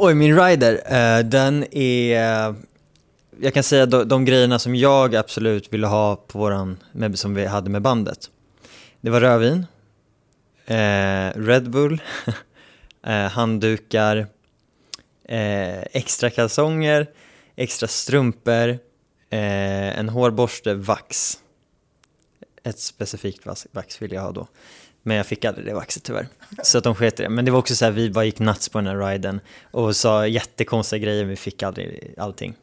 Oj, min rider, eh, den är... Eh, jag kan säga de, de grejerna som jag absolut ville ha på våran, med, som vi hade med bandet. Det var rödvin, eh, Red Bull, eh, handdukar, eh, extra kalsonger, extra strumpor, eh, en hårborste, vax. Ett specifikt vax, vax vill jag ha då. Men jag fick aldrig det vaxet tyvärr. Så att de sket det. Men det var också så här, vi bara gick nuts på den här riden och sa jättekonstiga grejer, men vi fick aldrig allting.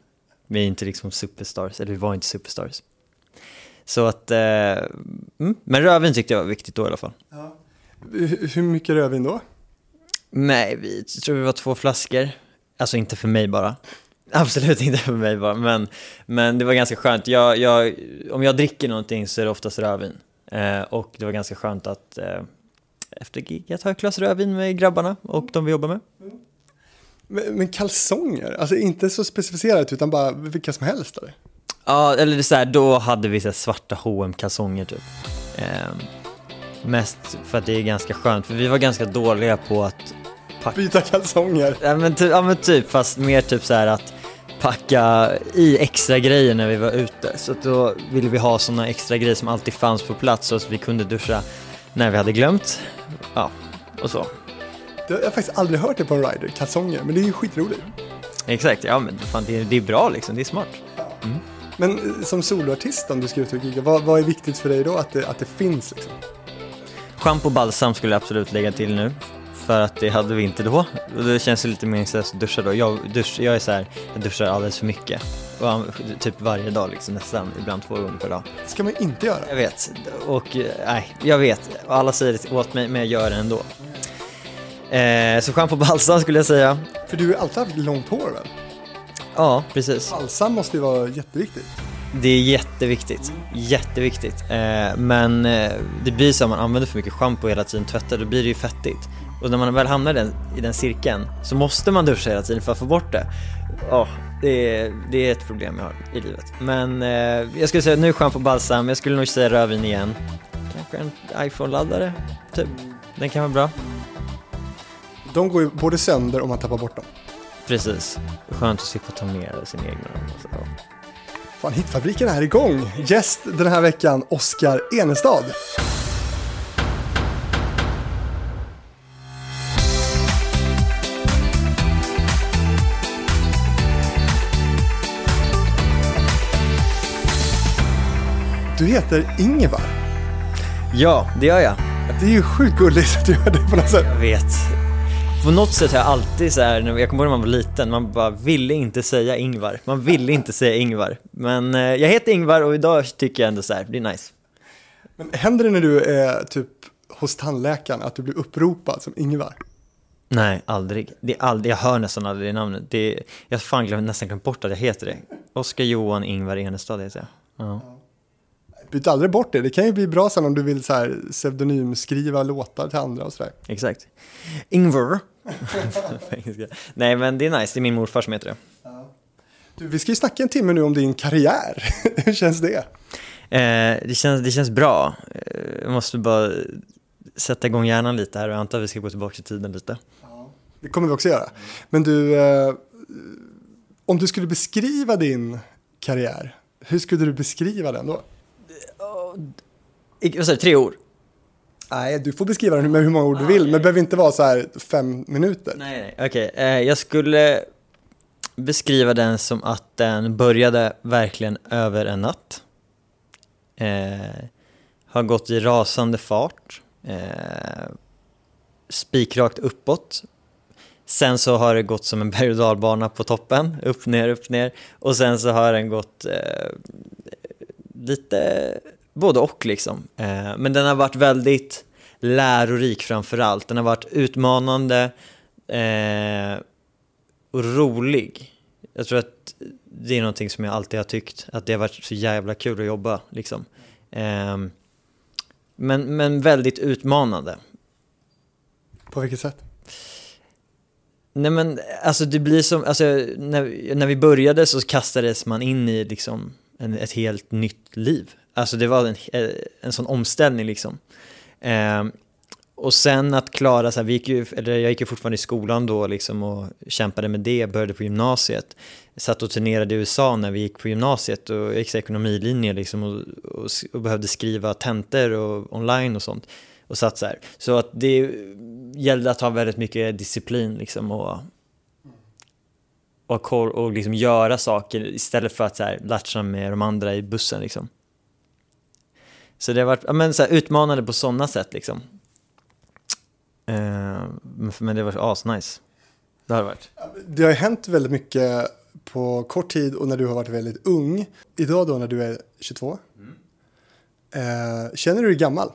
Vi är inte liksom superstars, eller vi var inte superstars. Så att, eh, mm, men rödvin tyckte jag var viktigt då i alla fall. Ja. Hur mycket rödvin då? Nej, vi tror vi var två flaskor. Alltså inte för mig bara. Absolut inte för mig bara, men, men det var ganska skönt. Jag, jag, om jag dricker någonting så är det oftast rödvin. Eh, och det var ganska skönt att eh, efter giget ha ett glas rödvin med grabbarna och de vi jobbar med. Men, men kalsonger, alltså inte så specificerat utan bara vilka som helst? Eller? Ja, eller det är så här, då hade vi så svarta hm kalsonger typ. Eh, mest för att det är ganska skönt, för vi var ganska dåliga på att packa. Byta kalsonger? Ja men, ja men typ, fast mer typ så här att packa i extra grejer när vi var ute. Så då ville vi ha sådana extra grejer som alltid fanns på plats så att vi kunde duscha när vi hade glömt. Ja, och så. Jag har faktiskt aldrig hört det på en rider, kalsonger, men det är ju skitroligt. Exakt, ja men fan, det, är, det är bra liksom, det är smart. Mm. Men eh, som soloartist om du ska ut och gigga, vad, vad, är viktigt för dig då att det, att det finns? Liksom? Schampo och balsam skulle jag absolut lägga till nu för att det hade vi inte då. Och det känns lite meningslöst att duscha då. Jag, dusch, jag är så här, jag duschar alldeles för mycket. Och, typ varje dag liksom, nästan, ibland två gånger per dag. Det ska man inte göra. Jag vet, och nej, jag vet. Alla säger det åt mig, men jag gör det ändå. Eh, så schampo balsam skulle jag säga. För du har alltid haft långt hår väl? Ja, precis. Balsam måste ju vara jätteviktigt. Det är jätteviktigt, jätteviktigt. Eh, men eh, det blir så om man använder för mycket schampo hela tiden, tvättar, då blir det ju fettigt. Och när man väl hamnar i den, i den cirkeln så måste man duscha hela tiden för att få bort det. Oh, det, är, det är ett problem jag har i livet. Men eh, jag skulle säga nu schampo balsam, jag skulle nog säga rödvin igen. Kanske en iPhone-laddare, typ. Den kan vara bra. De går ju både sönder om man tappar bort dem. Precis. Skönt att slippa ta med sin egna. Så. Fan, Hitfabriken är igång! Gäst den här veckan, Oskar Enestad. Du heter Ingvar. Ja, det gör jag. Det är ju sjukt gulligt att du gör det på något sätt. Jag vet. På något sätt har jag alltid så här, jag kommer ihåg när man var liten, man bara ville inte säga Ingvar. Man ville inte säga Ingvar. Men eh, jag heter Ingvar och idag tycker jag ändå så här, det är nice. Men händer det när du är typ hos tandläkaren att du blir uppropad som Ingvar? Nej, aldrig. Det är aldrig. Jag hör nästan aldrig det namnet. Det är, jag har fan glömt, nästan glömt bort att jag heter det. Oskar Johan Ingvar Enestad heter jag. Ja byt aldrig bort det. Det kan ju bli bra sen om du vill så här pseudonymskriva låtar till andra och sådär. Exakt. Ingvar. Nej men det är nice, det är min morfar som heter det. Ja. Du, vi ska ju snacka en timme nu om din karriär. Hur känns det? Eh, det, känns, det känns bra. Eh, jag måste bara sätta igång hjärnan lite här och jag antar att vi ska gå tillbaka till tiden lite. Ja, det kommer vi också göra. Men du, eh, om du skulle beskriva din karriär, hur skulle du beskriva den då? Vad säger tre ord? Nej, du får beskriva den med hur många ord du vill, men det behöver inte vara så här fem minuter. Nej, nej, okej. Okay. Eh, jag skulle beskriva den som att den började verkligen över en natt. Eh, har gått i rasande fart. Eh, spikrakt uppåt. Sen så har det gått som en berg och dalbana på toppen, upp, ner, upp, ner. Och sen så har den gått eh, lite både och liksom. Eh, men den har varit väldigt lärorik framför allt. Den har varit utmanande eh, och rolig. Jag tror att det är någonting som jag alltid har tyckt, att det har varit så jävla kul att jobba liksom. Eh, men, men väldigt utmanande. På vilket sätt? Nej men alltså det blir som, alltså när, när vi började så kastades man in i liksom en, ett helt nytt liv. Alltså det var en, eh, en sån omställning liksom. Eh, och sen att klara, så här, vi gick ju, eller jag gick ju fortfarande i skolan då liksom och kämpade med det, började på gymnasiet. Satt och turnerade i USA när vi gick på gymnasiet och jag gick ekonomilinje liksom och, och, och behövde skriva tentor och online och sånt. Och satt så här. Så att det gällde att ha väldigt mycket disciplin liksom och och, och liksom göra saker istället för att latcha med de andra i bussen liksom. Så det har varit men, så här, utmanande på sådana sätt liksom. Eh, men det var asnice. Det har det varit. Det har hänt väldigt mycket på kort tid och när du har varit väldigt ung. Idag då när du är 22. Mm. Eh, känner du dig gammal?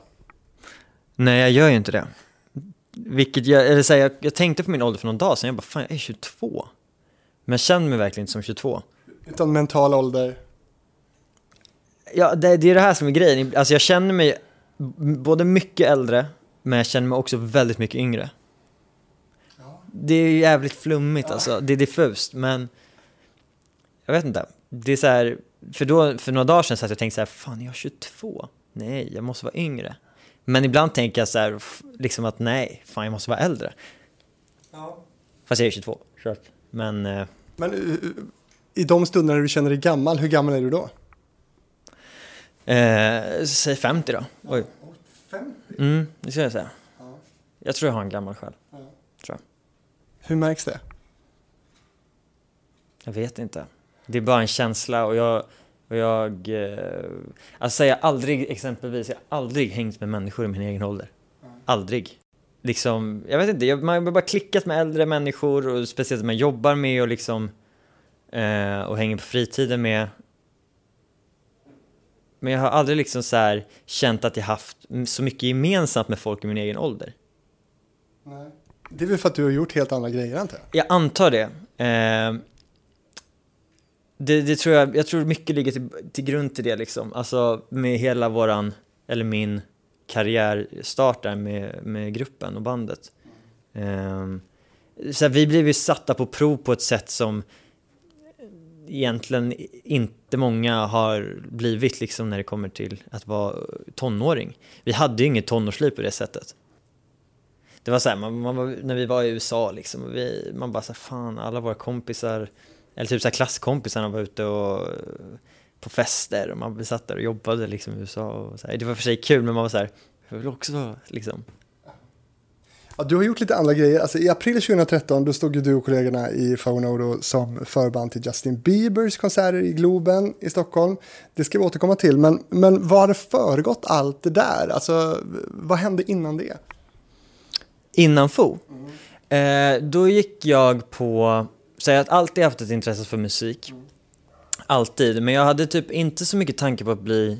Nej, jag gör ju inte det. Vilket jag, eller så här, jag, jag tänkte på min ålder för någon dag sedan, jag bara fan jag är 22. Men känner mig verkligen inte som 22. Utan mental ålder? Ja, det, det är det här som är grejen. Alltså jag känner mig både mycket äldre, men jag känner mig också väldigt mycket yngre. Ja. Det är jävligt flummigt ja. alltså, det är diffust, men jag vet inte. Det är så här, för, då, för några dagar sedan så att jag tänkte så här, fan jag är 22? Nej, jag måste vara yngre. Men ibland tänker jag så här, liksom att nej, fan jag måste vara äldre. Ja. Fast jag är 22, kört. Men... Eh, Men uh, i de stunderna du känner dig gammal, hur gammal är du då? Eh, säg 50 då. Oj. 50? Mm, det skulle jag säga. Ja. Jag tror jag har en gammal själ. Ja. Tror jag. Hur märks det? Jag vet inte. Det är bara en känsla och jag... Och jag eh, alltså jag aldrig exempelvis, jag har aldrig hängt med människor i min egen ålder. Aldrig liksom, jag vet inte, man har bara klickat med äldre människor och speciellt man jobbar med och liksom eh, och hänger på fritiden med. Men jag har aldrig liksom så här känt att jag haft så mycket gemensamt med folk i min egen ålder. Nej. Det är väl för att du har gjort helt andra grejer antar jag? Jag antar det. Eh, det, det, tror jag, jag tror mycket ligger till, till grund till det liksom. Alltså med hela våran, eller min karriärstart där med, med gruppen och bandet. Ehm, så här, vi blev ju satta på prov på ett sätt som egentligen inte många har blivit liksom när det kommer till att vara tonåring. Vi hade ju inget tonårsliv på det sättet. Det var så här, man, man när vi var i USA liksom, vi, man bara så här, fan alla våra kompisar, eller typ så här klasskompisarna var ute och på fester och man satt där och jobbade liksom i USA och så här. Det var för sig kul men man var så här, jag vill också liksom. Ja, du har gjort lite andra grejer. Alltså, I april 2013 då stod ju du och kollegorna i Faunodo som förband till Justin Biebers konserter i Globen i Stockholm. Det ska vi återkomma till, men, men vad hade föregått allt det där? Alltså, vad hände innan det? Innan FO? Mm. Eh, då gick jag på, säg att alltid haft ett intresse för musik. Mm. Alltid, men jag hade typ inte så mycket tanke på att bli,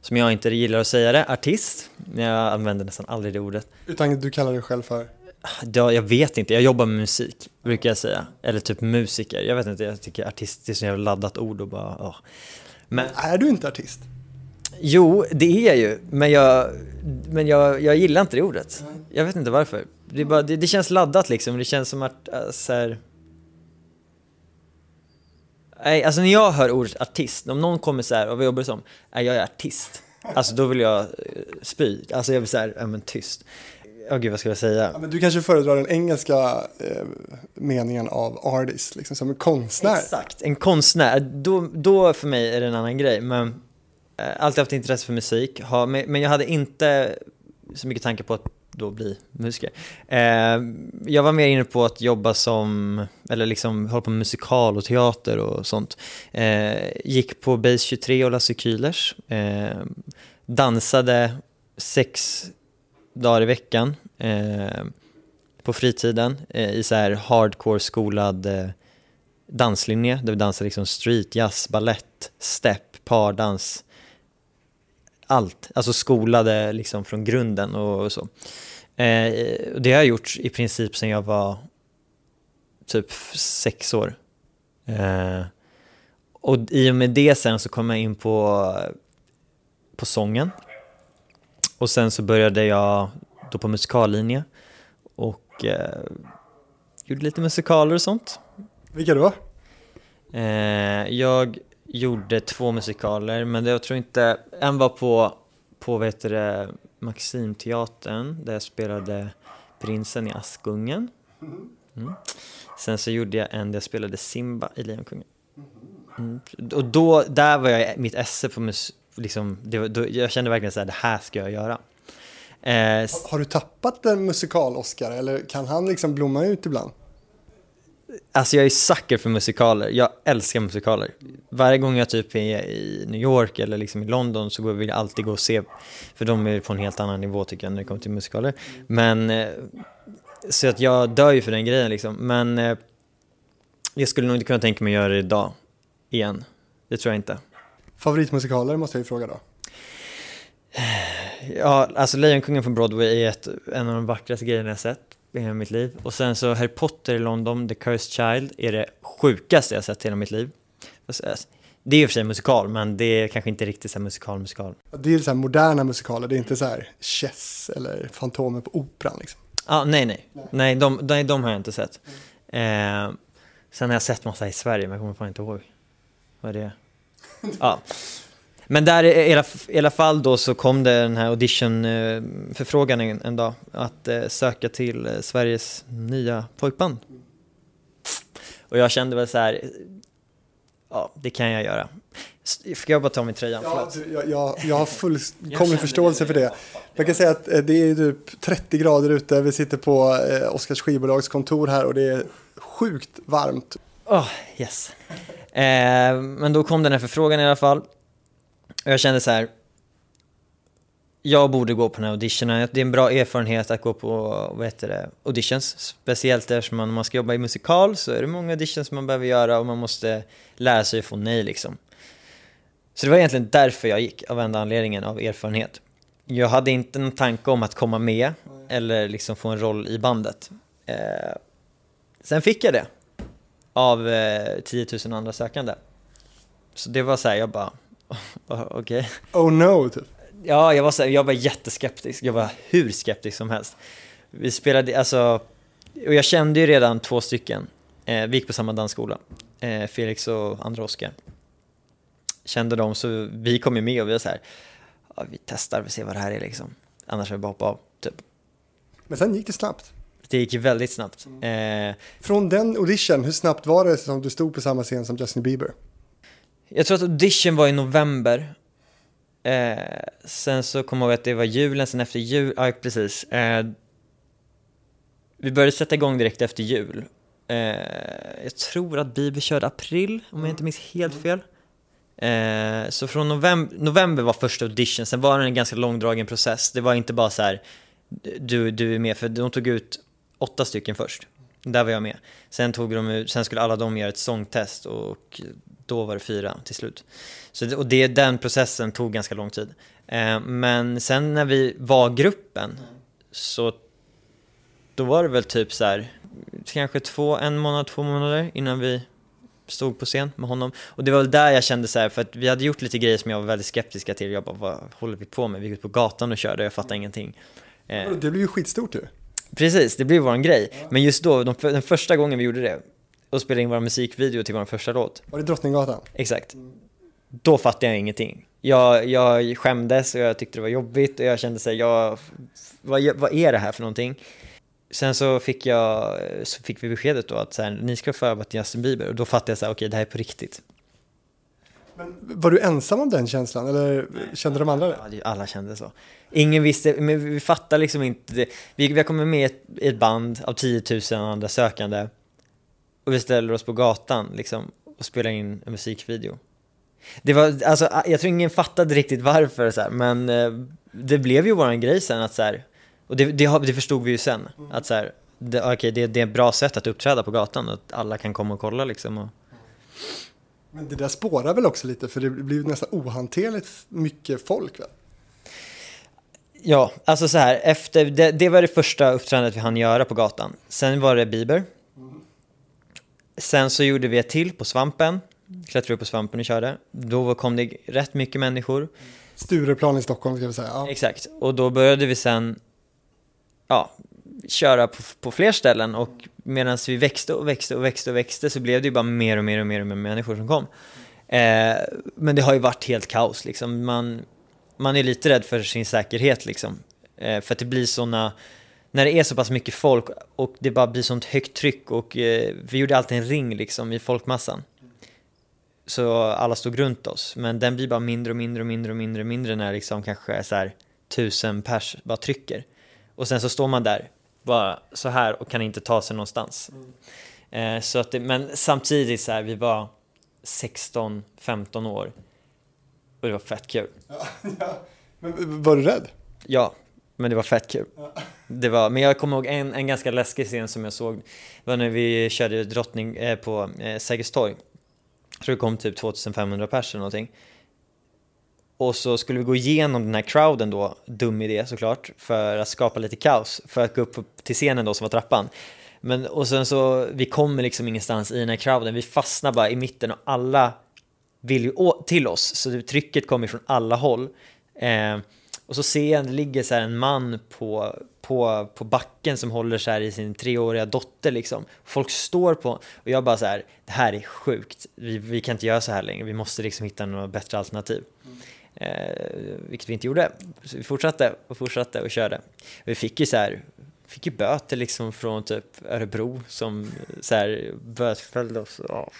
som jag inte gillar att säga det, artist. Jag använder nästan aldrig det ordet. Utan du kallar dig själv för? Ja, jag vet inte, jag jobbar med musik, brukar jag säga. Eller typ musiker, jag vet inte, jag tycker artist är så jävla laddat ord och bara, åh. Men, är du inte artist? Jo, det är jag ju, men jag, men jag, jag gillar inte det ordet. Jag vet inte varför. Det, bara, det, det känns laddat liksom, det känns som att, äh, så här, Nej, alltså när jag hör ordet artist, om någon kommer så här, och vad jobbar du som? Nej, jag är artist. Alltså då vill jag eh, spy. Alltså jag vill säga, ja men tyst. Ja oh, gud vad ska jag säga? Ja, men du kanske föredrar den engelska eh, meningen av artist, liksom som en konstnär. Exakt, en konstnär. Då, då för mig är det en annan grej. Men eh, alltid haft intresse för musik. Ha, men, men jag hade inte så mycket tanke på att då bli musiker. Eh, jag var mer inne på att jobba som, eller liksom hålla på med musikal och teater och sånt. Eh, gick på Base 23 och Lasse Kühlers. Eh, dansade sex dagar i veckan eh, på fritiden eh, i så här hardcore skolad eh, danslinje där vi dansade liksom street, jazz, ballett, step, pardans allt, alltså skolade liksom från grunden och, och så. Eh, det har jag gjort i princip sedan jag var typ sex år. Eh, och i och med det sen så kom jag in på, på sången. Och sen så började jag då på musikallinje och eh, gjorde lite musikaler och sånt. Vilka då? Eh, jag gjorde två musikaler, men det, jag tror inte, en var på, på vet det, Maximteatern där jag spelade Prinsen i Askungen. Mm. Sen så gjorde jag en där jag spelade Simba i Lejonkungen. Mm. Och då, där var jag mitt esse på mus liksom, det, då, jag kände verkligen så här, det här ska jag göra. Eh, har, har, du tappat en musikal-Oscar eller kan han liksom blomma ut ibland? Alltså jag är sucker för musikaler, jag älskar musikaler. Varje gång jag typ är i New York eller liksom i London så vill jag alltid gå och se, för de är på en helt annan nivå tycker jag när det kommer till musikaler. Men, eh, så att jag dör ju för den grejen liksom. Men eh, jag skulle nog inte kunna tänka mig att göra det idag, igen. Det tror jag inte. Favoritmusikaler måste jag ju fråga då. Ja, alltså Lejonkungen från Broadway är ett, en av de vackraste grejerna jag sett i hela mitt liv. Och sen så Harry Potter i London, The Cursed Child, är det sjukaste jag sett i hela mitt liv. Det är i och för sig musikal, men det är kanske inte riktigt så musikal musikal. Det är så här moderna musikaler, det är inte så här Chess eller Fantomen på Operan liksom. Ah, nej, nej. Nej, nej de, de, de har jag inte sett. Mm. Eh, sen har jag sett massa i Sverige, men jag kommer fan inte ihåg vad det är. ja. Men där i alla, fall då så kom det den här auditionförfrågan en, en dag att eh, söka till eh, Sveriges nya pojkband. Och jag kände väl så här, ja det kan jag göra. Ska jag bara ta min tröja? Ja, jag, jag, jag har fullkomlig förståelse för det. Jag kan säga att eh, det är typ 30 grader ute, vi sitter på eh, Oskars skivbolags kontor här och det är sjukt varmt. Oh, yes. Eh, men då kom den här förfrågan i alla fall. Och jag kände så här, jag borde gå på den här auditionen. Det är en bra erfarenhet att gå på vad heter det, auditions. Speciellt eftersom man, man ska jobba i musikal så är det många auditions man behöver göra och man måste lära sig att få nej liksom. Så det var egentligen därför jag gick, av enda anledningen av erfarenhet. Jag hade inte någon tanke om att komma med eller liksom få en roll i bandet. Eh, sen fick jag det av eh, 10 000 andra sökande. Så det var så här, jag bara, okej. Okay. Oh no, typ. Ja, jag var, så jag var jätteskeptisk. Jag var hur skeptisk som helst. Vi spelade, alltså, och jag kände ju redan två stycken. Eh, vi gick på samma dansskola, eh, Felix och andra Oskar. Kände dem, så vi kom ju med och vi var så här, ja, vi testar, vi ser vad det här är liksom. Annars får vi bara hoppa av, typ. Men sen gick det snabbt. Det gick väldigt snabbt. Mm. Eh, Från den audition, hur snabbt var det som du stod på samma scen som Justin Bieber? Jag tror att audition var i november. Eh, sen så kommer jag ihåg att det var julen, sen efter jul, ja precis. Eh, vi började sätta igång direkt efter jul. Eh, jag tror att Bieber körde april, om jag inte minns helt fel. Eh, så från november, november var första audition, sen var det en ganska långdragen process. Det var inte bara så här, du, du är med, för de tog ut åtta stycken först. Där var jag med. Sen, tog de, sen skulle alla de göra ett sångtest och då var det fyra till slut. Så, och det, den processen tog ganska lång tid. Eh, men sen när vi var gruppen så då var det väl typ så här, kanske två, en månad, två månader innan vi stod på scen med honom. Och det var väl där jag kände så här, för att vi hade gjort lite grejer som jag var väldigt skeptiska till. Jag bara, vad håller vi på med? Vi gick ut på gatan och körde och jag fattade ingenting. Eh, det blev ju skitstort ju. Precis, det blev våran grej. Men just då, de, den första gången vi gjorde det och spelade in vår musikvideo till vår första låt. Var det Drottninggatan? Exakt. Då fattade jag ingenting. Jag, jag skämdes och jag tyckte det var jobbigt och jag kände sig, jag, vad, vad är det här för någonting? Sen så fick, jag, så fick vi beskedet då att så här, ni ska förbereda till Justin Bieber och då fattade jag så här, okej okay, det här är på riktigt. Men var du ensam om den känslan eller kände de andra det? Ja, alla kände så. Ingen visste, men vi fattade liksom inte. Det. Vi, vi har kommit med i ett band av 10 000 andra sökande och vi ställer oss på gatan liksom och spelar in en musikvideo. Det var, alltså, jag tror ingen fattade riktigt varför så här, men eh, det blev ju våran grej sen att så här, och det, det, det förstod vi ju sen, mm. att så här, det, okay, det, det är ett bra sätt att uppträda på gatan, att alla kan komma och kolla liksom. Och... Men det där spårar väl också lite, för det blir nästan ohanterligt mycket folk väl? Ja, alltså så här, efter, det, det var det första uppträdandet vi hann göra på gatan. Sen var det Bieber. Sen så gjorde vi ett till på Svampen. Klättrade upp på Svampen och körde. Då kom det rätt mycket människor. Stureplan i Stockholm ska vi säga. Ja. Exakt, och då började vi sen ja, köra på, på fler ställen och medan vi växte och växte och växte och växte så blev det ju bara mer och mer och mer, och mer människor som kom. Eh, men det har ju varit helt kaos liksom. Man, man är lite rädd för sin säkerhet liksom. Eh, för att det blir såna, när det är så pass mycket folk och det bara blir sånt högt tryck och eh, vi gjorde alltid en ring liksom i folkmassan. Så alla stod runt oss, men den blir bara mindre och mindre och mindre och mindre och mindre när liksom kanske så här tusen pers bara trycker. Och sen så står man där, bara så här och kan inte ta sig någonstans. Eh, så att det, men samtidigt så här, vi var 16-15 år och det var fett kul. Men var du rädd? Ja, men det var fett kul. Det var, men jag kommer ihåg en, en ganska läskig scen som jag såg. Det var när vi körde drottning eh, på eh, Sergels torg. Jag tror det kom typ 2500 pers eller någonting. Och så skulle vi gå igenom den här crowden då, dum idé såklart, för att skapa lite kaos, för att gå upp till scenen då som var trappan. Men och sen så, vi kommer liksom ingenstans i den här crowden, vi fastnar bara i mitten och alla vill ju till oss, så trycket kommer från alla håll. Eh, och så ser jag, det ligger så här en man på, på, på backen som håller så här i sin treåriga dotter liksom. Folk står på, och jag bara så här, det här är sjukt, vi, vi kan inte göra så här längre, vi måste liksom hitta något bättre alternativ. Eh, vilket vi inte gjorde. Så vi fortsatte och fortsatte och körde. Vi fick ju så här, fick ju böter liksom från typ Örebro som så här bötfällde oss. Ja.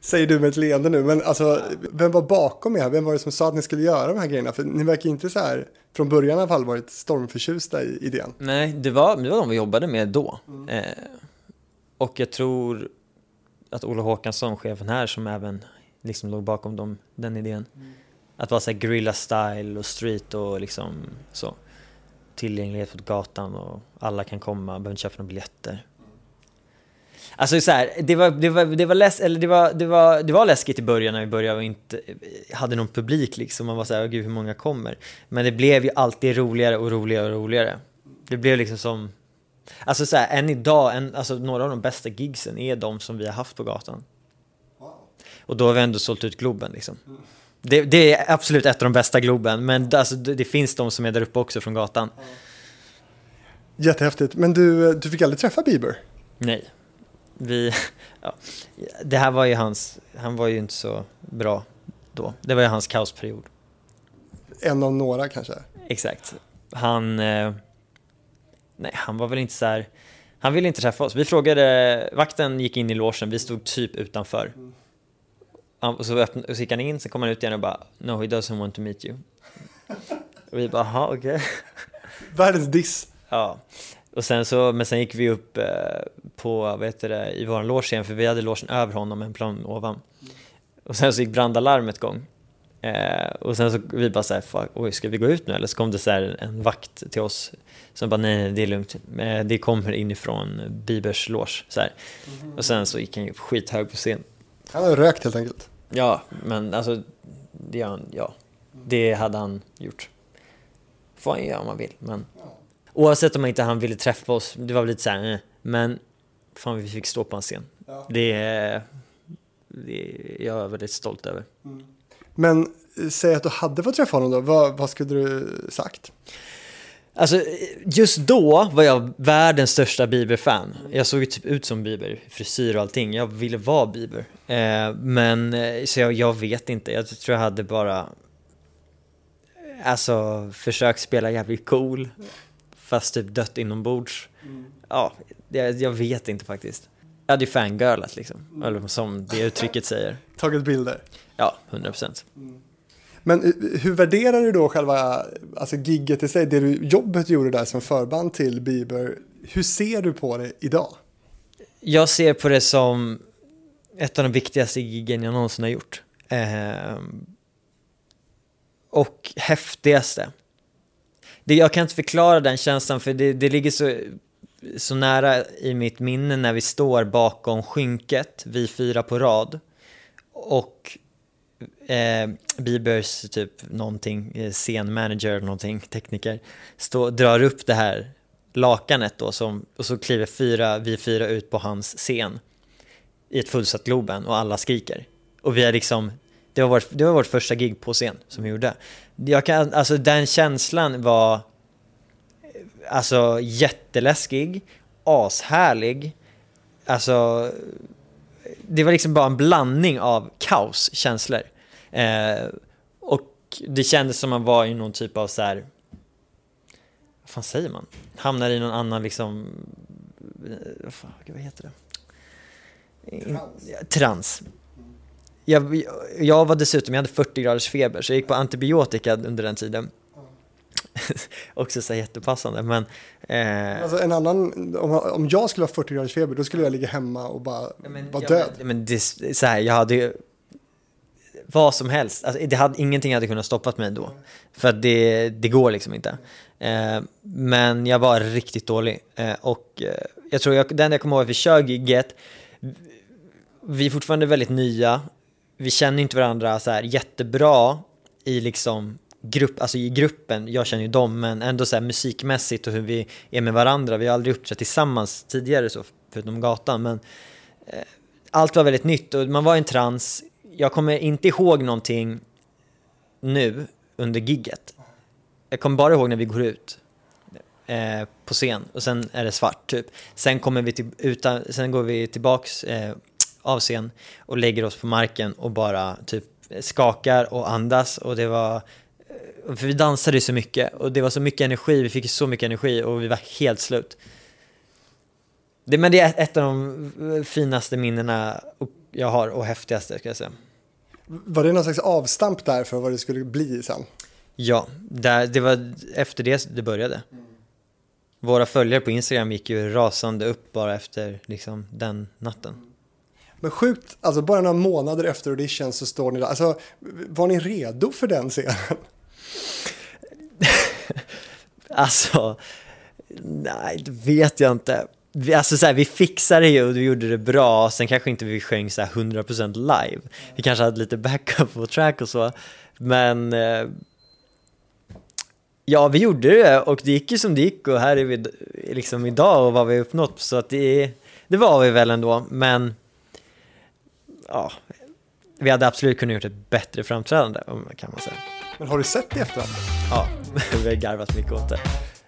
Säger du med ett leende nu, men alltså vem var bakom er? Vem var det som sa att ni skulle göra de här grejerna? För ni verkar inte så här, från början i alla fall, varit stormförtjusta i idén. Nej, det var, det var de vi jobbade med då. Eh, och jag tror att Ola Håkansson, chefen här, som även liksom låg bakom dem, den idén. Att vara så här guerrilla style och street och liksom så. Tillgänglighet på gatan och alla kan komma, behöver inte köpa några biljetter. Alltså så här, det var, det var, det var, läs, eller det var, det var, det var läskigt i början när vi började och inte hade någon publik liksom. Man var så här, "Åh, gud hur många kommer? Men det blev ju alltid roligare och roligare och roligare. Det blev liksom som, alltså så här, än idag, en, alltså några av de bästa gigsen är de som vi har haft på gatan. Och då har vi ändå sålt ut Globen liksom. Det, det är absolut ett av de bästa Globen, men alltså, det, det finns de som är där uppe också från gatan. Jättehäftigt. Men du, du fick aldrig träffa Bieber? Nej. Vi, ja, det här var ju hans, han var ju inte så bra då. Det var ju hans kaosperiod. En av några kanske? Exakt. Han, eh, nej han var väl inte så här, han ville inte träffa oss. Vi frågade, vakten gick in i logen, vi stod typ utanför. Han, och så, öppn, och så gick han in, sen kom han ut igen och bara No he doesn't want to meet you. och vi bara, jaha okej. Världens diss. Ja, och sen så, men sen gick vi upp eh, på, vad heter det, i våran loge igen, för vi hade logen över honom, en plan ovan. Och sen så gick brandalarmet igång. Eh, och sen så vi bara såhär, fuck, oj ska vi gå ut nu eller? Så kom det så här en vakt till oss som bara, nej, nej det är lugnt, eh, det kommer inifrån Bibers loge. Så här. Och sen så gick han ju skithög på scen. Han har rökt helt enkelt. Ja, men alltså, det, han, ja, det hade han gjort. Får han göra om han vill, men oavsett om inte han ville träffa oss, det var väl lite såhär, eh, men fan vi fick stå på en scen. Ja. Det är, det är jag väldigt stolt över. Men eh, säg att du hade fått träffa honom då, vad, vad skulle du sagt? Alltså, just då var jag världens största Bieber-fan. Jag såg typ ut som Bieber, frisyr och allting. Jag ville vara Bieber. Eh, men, eh, så jag, jag vet inte. Jag tror jag hade bara, alltså, försökt spela jävligt cool. Fast typ dött inombords. Ja, jag, jag vet inte faktiskt. Jag hade ju fangirlat liksom. Eller som det uttrycket säger. Tagit bilder. Ja, 100%. Men eh, hur värderar du då själva alltså gigget i sig, det du, jobbet du gjorde där som förband till Bieber? Hur ser du på det idag? Jag ser på det som ett av de viktigaste giggen jag någonsin har gjort. Ehm, och häftigaste. Det, jag kan inte förklara den känslan för det, det ligger så, så nära i mitt minne när vi står bakom skynket, vi fyra på rad. Och eh, Biebers typ någonting, eh, scenmanager eller någonting, tekniker, stå, drar upp det här lakanet då som, och så kliver fyra, vi fyra ut på hans scen i ett fullsatt Globen och alla skriker. Och vi är liksom, det var vårt, det var vårt första gig på scen som vi gjorde. Jag kan, alltså den känslan var alltså jätteläskig, ashärlig, alltså det var liksom bara en blandning av kaoskänslor. Eh, och det kändes som man var i någon typ av så här vad fan säger man? Hamnar i någon annan liksom, eh, vad, fan, vad heter det? Trans. Trans. Jag, jag var dessutom, jag hade 40 graders feber så jag gick på antibiotika under den tiden. Också så jättepassande men eh, Alltså en annan, om, om jag skulle ha 40 graders feber då skulle jag ligga hemma och bara men, vara död. Men, men det, så här, jag hade ju vad som helst, alltså, det hade, ingenting hade kunnat stoppat mig då. För att det, det går liksom inte. Eh, men jag var riktigt dålig. Eh, och eh, jag tror, jag, den jag kommer ihåg, att vi kör gigget, vi är fortfarande väldigt nya, vi känner inte varandra så här jättebra i liksom grupp, alltså i gruppen, jag känner ju dem, men ändå så här musikmässigt och hur vi är med varandra. Vi har aldrig uppträtt tillsammans tidigare så, förutom gatan, men eh, allt var väldigt nytt och man var i en trans. Jag kommer inte ihåg någonting nu under gigget. Jag kommer bara ihåg när vi går ut eh, på scen och sen är det svart typ. Sen, kommer vi till, utan, sen går vi tillbaks eh, av scen och lägger oss på marken och bara typ skakar och andas och det var eh, för vi dansade så mycket och det var så mycket energi, vi fick så mycket energi och vi var helt slut. Det, men det är ett av de finaste minnena jag har och häftigaste ska jag säga. Var det någon slags avstamp där för vad det skulle bli sen? Ja, där, det var efter det det började. Våra följare på Instagram gick ju rasande upp bara efter liksom, den natten. Men sjukt, alltså bara några månader efter audition så står ni där. Alltså, var ni redo för den scenen? Alltså, nej, det vet jag inte. Vi, alltså så här, vi fixade det ju och vi gjorde det bra, sen kanske inte vi sjöng så här 100% live. Vi kanske hade lite backup på track och så, men eh, ja, vi gjorde det och det gick ju som det gick och här är vi liksom idag och vad vi har uppnått, så att det, det var vi väl ändå, men ja, vi hade absolut kunnat gjort ett bättre framträdande kan man säga. Men har du sett det i efterhand? Ja, vi har garvat mycket åt det.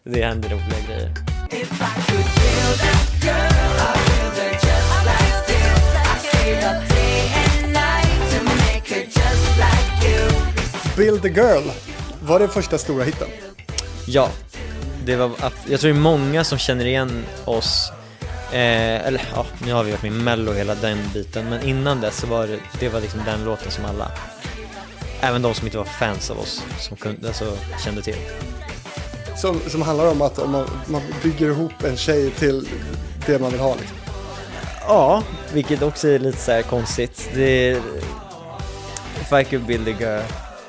Det händer roliga grejer. Build a Girl, var det första stora hitten? Ja, det var, jag tror det är många som känner igen oss Eh, eller ja, nu har vi varit med i mello hela den biten, men innan dess så var det, det var liksom den låten som alla, även de som inte var fans av oss, som kunde, alltså, kände till. Som, som handlar om att om man, man bygger ihop en tjej till det man vill ha liksom. Ja, vilket också är lite så här konstigt. Det är, If I could build a girl,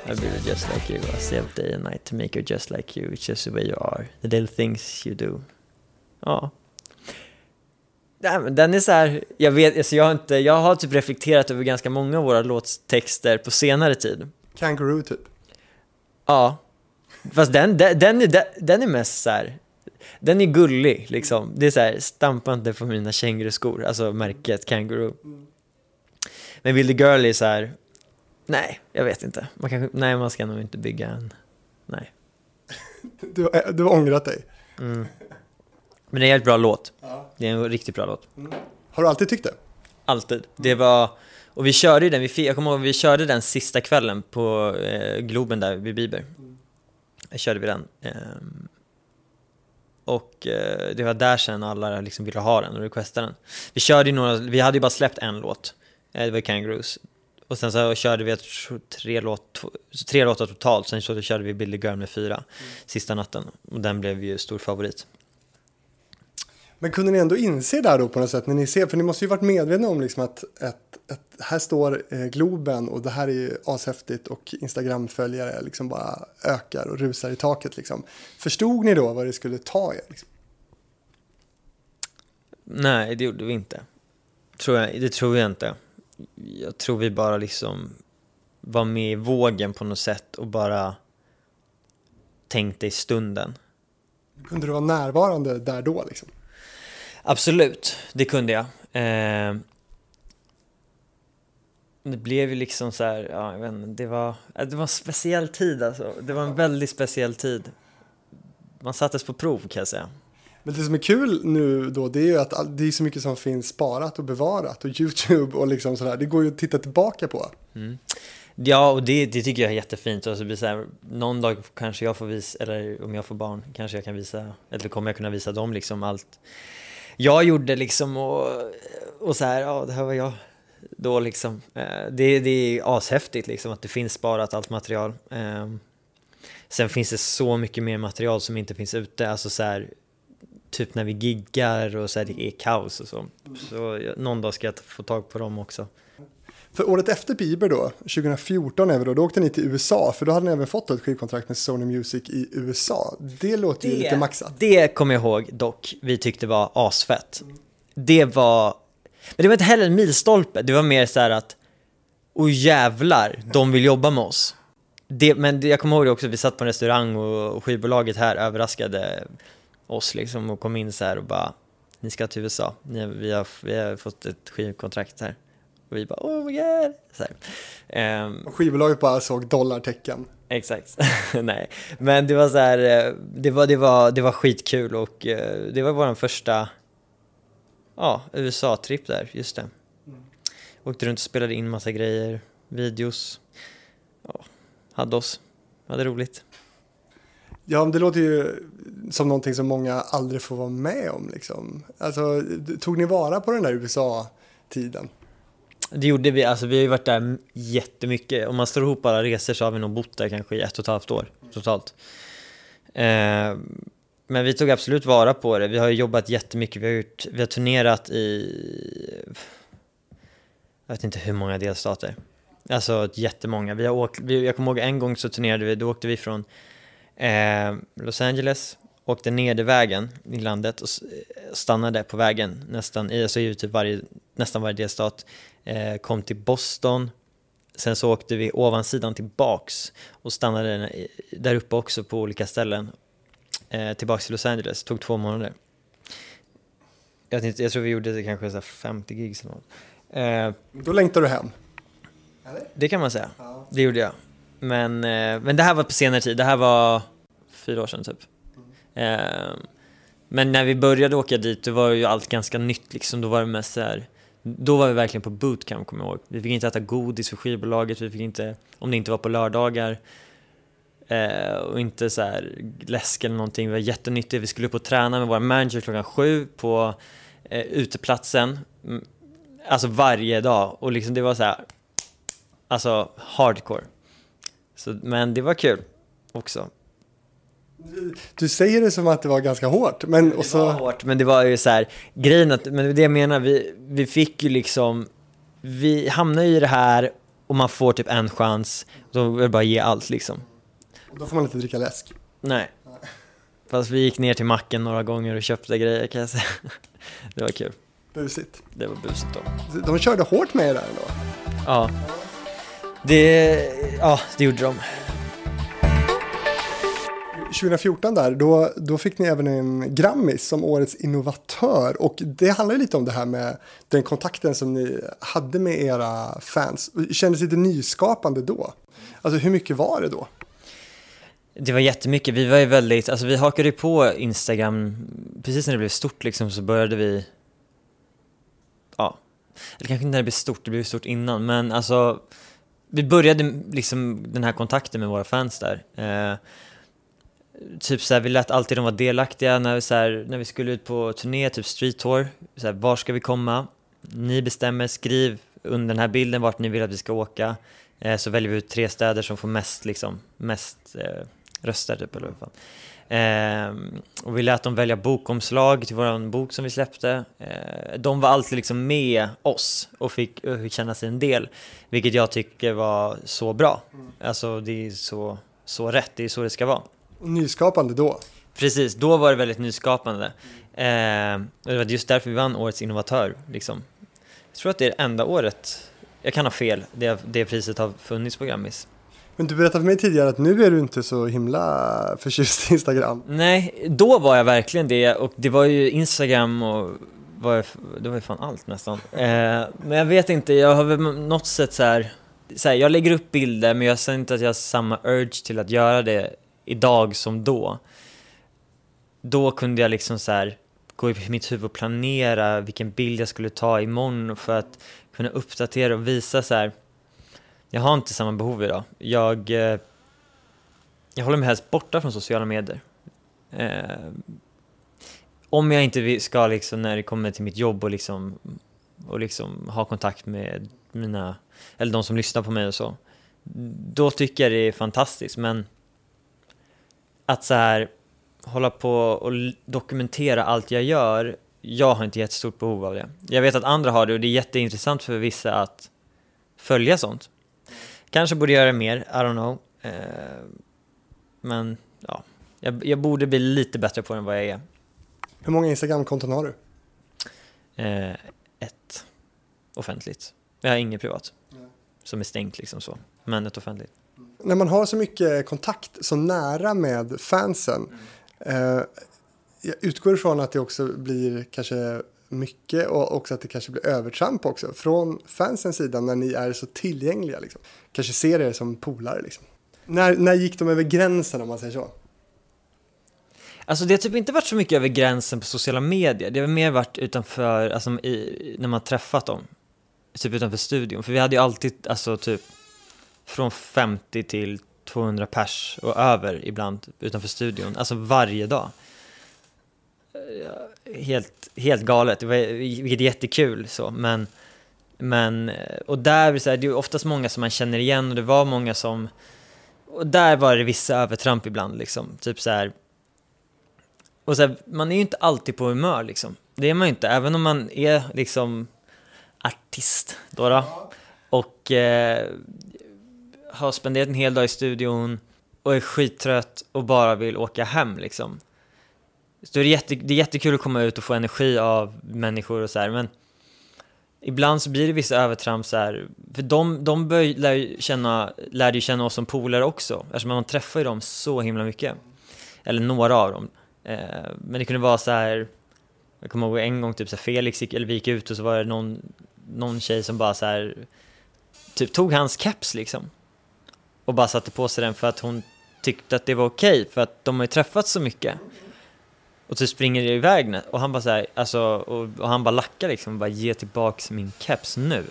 I'd build just like you. I stay up day and night to make her just like you. It's just the way you are. The little things you do. Ja. Nej, men den är så här, jag vet, alltså jag har inte, jag har typ reflekterat över ganska många av våra låttexter på senare tid. Kangaroo typ. Ja. Fast den, den, den, är, den är mest så här, den är gullig liksom. Det är så här, stampa inte på mina känguruskor, alltså märket Kangaroo. Men Will the Girl är så här, nej, jag vet inte. Man kanske, nej, man ska nog inte bygga en, nej. Du, du har ångrat dig. Mm. Men det är en helt bra låt. Det är en riktigt bra låt. Har du alltid tyckt det? Alltid. Det var, och vi körde ju den, vi, jag kommer ihåg vi körde den sista kvällen på eh, Globen där vid Bieber. Jag körde vi den. Ehm, och eh, det var där sen alla liksom ville ha den och requestade den. Vi körde ju några, vi hade ju bara släppt en låt, eh, det var Kangaroos. Och sen så körde vi tre, låt, tre låtar totalt, sen så körde vi Billy Girl med fyra sista natten. Och den blev ju stor favorit. Men kunde ni ändå inse där då på något sätt när ni ser, för ni måste ju varit medvetna om liksom att, att, att här står eh, Globen och det här är ju ashäftigt och Instagram-följare liksom bara ökar och rusar i taket liksom. Förstod ni då vad det skulle ta er? Liksom? Nej, det gjorde vi inte. Tror jag, det tror jag inte. Jag tror vi bara liksom var med i vågen på något sätt och bara tänkte i stunden. Kunde du vara närvarande där då liksom? Absolut, det kunde jag. Eh, det blev ju liksom så här, ja, jag vet inte, det var, det var en speciell tid alltså. Det var en väldigt speciell tid. Man sattes på prov kan jag säga. Men det som är kul nu då det är ju att det är så mycket som finns sparat och bevarat och YouTube och liksom sådär. Det går ju att titta tillbaka på. Ja, och det, det tycker jag är jättefint. Och så blir så här, någon dag kanske jag får visa, eller om jag får barn, kanske jag kan visa, eller kommer jag kunna visa dem liksom allt jag gjorde liksom och, och så här, ja det här var jag då liksom. Eh, det, det är ashäftigt liksom att det finns sparat allt material. Ehm, sen finns det så mycket mer material som inte finns ute, alltså så här, typ när vi giggar och så här, det är kaos och så. Så någon dag ska jag få tag på dem också. För året efter Bieber då, 2014 är vi då, då åkte ni till USA, för då hade ni även fått ett skivkontrakt med Sony Music i USA. Det låter ju lite maxat. Det kommer jag ihåg dock, vi tyckte var asfett. Det var, men det var inte heller en milstolpe, det var mer så här att, oh jävlar, de vill jobba med oss. Det, men det, jag kommer ihåg det också, vi satt på en restaurang och, och skivbolaget här överraskade oss liksom och kom in så här och bara, ni ska till USA, ni, vi, har, vi har fått ett skivkontrakt här. Och vi bara, oh my god. Så. Ehm, Och skivbolaget bara såg dollartecken. Exakt, nej. Men det var så här, eh, det var, det var, det var skitkul och eh, det var vår första ja, USA-tripp där, just det. Åkte runt och spelade in massa grejer, videos. Ja, hade oss, hade roligt. Ja, men det låter ju som någonting som många aldrig får vara med om liksom. Alltså, tog ni vara på den där USA-tiden? Det gjorde vi, alltså vi har ju varit där jättemycket. Om man slår ihop alla resor så har vi nog bott där kanske i ett och ett halvt år totalt. Eh, men vi tog absolut vara på det. Vi har ju jobbat jättemycket. Vi har, gjort, vi har turnerat i... Jag vet inte hur många delstater. Alltså jättemånga. Vi har åkt, vi, jag kommer ihåg en gång så turnerade vi, då åkte vi från eh, Los Angeles, åkte nedervägen i landet och stannade på vägen nästan i, alltså i typ varje, nästan varje delstat. Eh, kom till Boston, sen så åkte vi ovansidan tillbaks och stannade där uppe också på olika ställen. Eh, tillbaks till Los Angeles, tog två månader. Jag, inte, jag tror vi gjorde det kanske så här 50 gigs eller något. Eh, Då längtar du hem. det kan man säga. Det gjorde jag. Men, eh, men det här var på senare tid. Det här var fyra år sedan typ. Eh, men när vi började åka dit, då var ju allt ganska nytt liksom. Då var det mest så här, då var vi verkligen på bootcamp kommer jag ihåg. Vi fick inte äta godis för skivbolaget, vi fick inte, om det inte var på lördagar. Eh, och inte så här läsk eller någonting. Det var jättenyttigt. Vi skulle upp och träna med vår manager klockan sju på eh, uteplatsen. Mm, alltså varje dag. Och liksom det var så här, alltså hardcore. Så, men det var kul också. Du säger det som att det var ganska hårt, men Det var så... hårt, men det var ju så här, grejen att, men det jag menar, vi, vi fick ju liksom, vi hamnade i det här och man får typ en chans, då vill bara ge allt liksom. Då får man inte dricka läsk. Nej. Fast vi gick ner till macken några gånger och köpte grejer kan jag säga. Det var kul. Busigt. Det var busigt då. De körde hårt med er där ändå. Ja. Det, ja, det gjorde de. 2014 där, då, då fick ni även en Grammis som årets innovatör. Och det handlar ju lite om det här med den kontakten som ni hade med era fans. Kändes lite nyskapande då? Alltså hur mycket var det då? Det var jättemycket, vi var ju väldigt, alltså vi hakade ju på Instagram, precis när det blev stort liksom så började vi, ja, eller kanske inte när det blev stort, det blev stort innan, men alltså vi började liksom den här kontakten med våra fans där. Eh, typ så här, vi lät alltid dem vara delaktiga när vi, så här, när vi skulle ut på turné, typ street tour. Så här, var ska vi komma? Ni bestämmer, skriv under den här bilden vart ni vill att vi ska åka. Eh, så väljer vi ut tre städer som får mest, liksom, mest eh, röster typ, eller vad. Eh, och vi lät dem välja bokomslag till våran bok som vi släppte. Eh, de var alltid liksom med oss och fick, och fick känna sig en del, vilket jag tycker var så bra. Alltså det är så, så rätt, det är så det ska vara. Nyskapande då? Precis, då var det väldigt nyskapande. Eh, och det var just därför vi vann Årets innovatör. Liksom. Jag tror att det är det enda året, jag kan ha fel, det, det priset har funnits på Grammis. Men du berättade för mig tidigare att nu är du inte så himla förtjust i Instagram. Nej, då var jag verkligen det och det var ju Instagram och var, det var ju fan allt nästan. Eh, men jag vet inte, jag har väl något sätt så här, så här, jag lägger upp bilder men jag känner inte att jag har samma urge till att göra det idag som då. Då kunde jag liksom så här gå i mitt huvud och planera vilken bild jag skulle ta imorgon för att kunna uppdatera och visa så här. jag har inte samma behov idag. Jag, eh, jag håller mig helst borta från sociala medier. Eh, om jag inte ska liksom när det kommer till mitt jobb och liksom, och liksom ha kontakt med mina, eller de som lyssnar på mig och så. Då tycker jag det är fantastiskt men att så här hålla på och dokumentera allt jag gör, jag har inte jättestort behov av det. Jag vet att andra har det och det är jätteintressant för vissa att följa sånt. Kanske borde göra det mer, I don't know. Eh, men ja, jag, jag borde bli lite bättre på det än vad jag är. Hur många Instagram-konton har du? Eh, ett offentligt. Jag har inget privat. Som är stängt liksom så. Men ett offentligt. När man har så mycket kontakt så nära med fansen. Eh, jag utgår ifrån att det också blir kanske mycket och också att det kanske blir övertramp också från fansens sida när ni är så tillgängliga. Liksom. Kanske ser er som polare. Liksom. När, när gick de över gränsen om man säger så? Alltså det har typ inte varit så mycket över gränsen på sociala medier. Det har mer varit utanför, alltså i, när man träffat dem. Typ utanför studion. För vi hade ju alltid, alltså typ från 50 till 200 pers och över ibland utanför studion. Alltså varje dag. Helt, helt galet, det var, vilket är jättekul så, men men, och där, så här, det är oftast många som man känner igen och det var många som, och där var det vissa övertramp ibland liksom, typ så här. Och så här, man är ju inte alltid på humör liksom. Det är man ju inte, även om man är liksom artist då. då och eh, har spenderat en hel dag i studion och är skittrött och bara vill åka hem liksom. Så det är, jätte, det är jättekul att komma ut och få energi av människor och så här, men ibland så blir det vissa övertramp så här, för de, de bör, lär, ju känna, lärde ju känna oss som polare också, eftersom man träffar ju dem så himla mycket. Eller några av dem. Eh, men det kunde vara så här, jag kommer ihåg en gång typ så här, Felix gick, eller vi gick ut och så var det någon, någon tjej som bara så här, typ tog hans keps liksom. Och bara satte på sig den för att hon tyckte att det var okej, för att de har ju träffats så mycket. Och så springer det iväg och han bara så här, alltså, och, och han bara lackar liksom, och bara ge tillbaks min keps nu.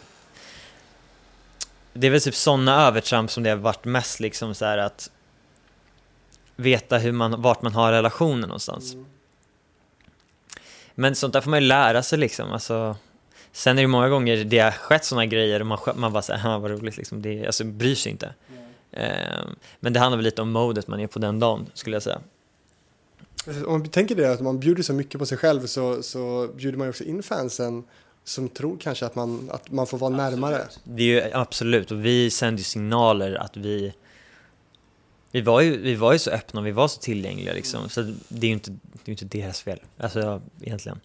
Det är väl typ sådana övertramp som det har varit mest liksom så här att veta hur man, vart man har relationen någonstans. Men sånt där får man ju lära sig liksom, alltså. Sen är det många gånger det har skett sådana grejer och man, man bara ja vad roligt liksom, det, alltså bryr sig inte. Ehm, men det handlar väl lite om modet man är på den dagen, skulle jag säga. Om man tänker det att man bjuder så mycket på sig själv så, så bjuder man ju också in fansen som tror kanske att man, att man får vara närmare. Det är ju absolut, och vi sände ju signaler att vi vi var, ju, vi var ju så öppna och vi var så tillgängliga liksom, så det är ju inte, det är inte deras fel, alltså egentligen.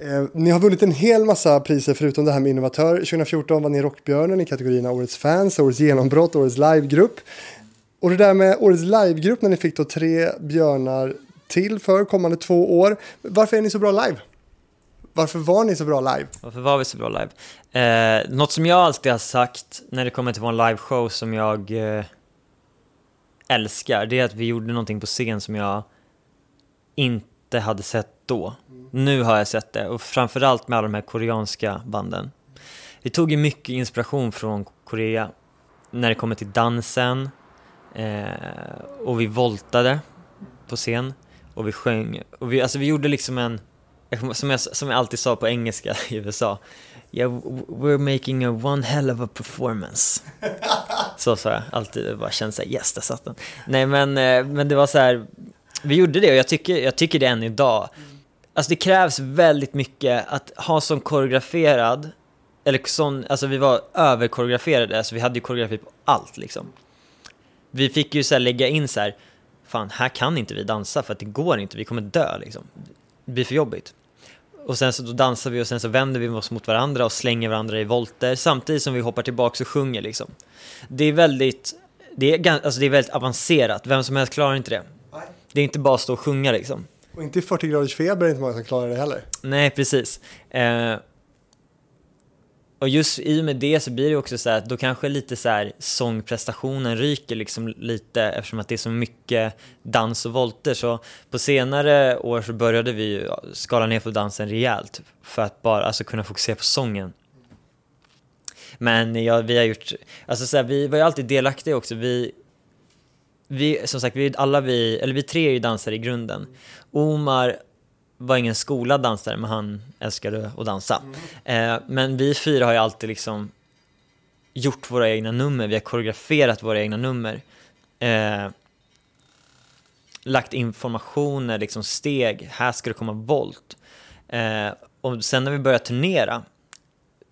Eh, ni har vunnit en hel massa priser förutom det här med innovatör. 2014 vann ni Rockbjörnen i kategorierna Årets fans, Årets genombrott, Årets livegrupp. Och det där med Årets livegrupp när ni fick då tre björnar till för kommande två år. Varför är ni så bra live? Varför var ni så bra live? Varför var vi så bra live? Eh, något som jag alltid har sagt när det kommer till vår liveshow som jag eh, älskar, det är att vi gjorde någonting på scen som jag inte hade sett då. Nu har jag sett det, och framförallt med alla de här koreanska banden. Vi tog ju mycket inspiration från Korea när det kommer till dansen, eh, och vi voltade på scen, och vi sjöng, och vi, alltså vi gjorde liksom en som jag, som jag alltid sa på engelska i USA. Yeah, we're making a one hell of a performance. Så sa jag alltid, det bara kände såhär, yes, där satt den. Nej men, eh, men det var så här. vi gjorde det och jag tycker, jag tycker det än idag. Alltså det krävs väldigt mycket att ha som koreograferad, eller sån, alltså vi var överkoreograferade, alltså vi hade ju koreografi på allt liksom. Vi fick ju så lägga in så här, fan här kan inte vi dansa för att det går inte, vi kommer dö liksom. Det blir för jobbigt. Och sen så då dansar vi och sen så vänder vi oss mot varandra och slänger varandra i volter samtidigt som vi hoppar tillbaka och sjunger liksom. Det är väldigt, det är, alltså det är väldigt avancerat, vem som helst klarar inte det. Det är inte bara att stå och sjunga liksom. Och inte i 40 graders feber är det inte många som klarar det heller. Nej, precis. Eh, och just i och med det så blir det också så här att då kanske lite så här sångprestationen ryker liksom lite eftersom att det är så mycket dans och volter. Så på senare år så började vi ju skala ner på dansen rejält för att bara alltså, kunna fokusera på sången. Men ja, vi har gjort, alltså så här, vi var ju alltid delaktiga också. Vi, vi, som sagt, vi, alla vi, eller vi tre är ju dansare i grunden. Omar var ingen skolad dansare, men han älskade att dansa. Eh, men vi fyra har ju alltid liksom gjort våra egna nummer, vi har koreograferat våra egna nummer. Eh, lagt informationer, liksom steg, här ska det komma volt. Eh, och sen när vi började turnera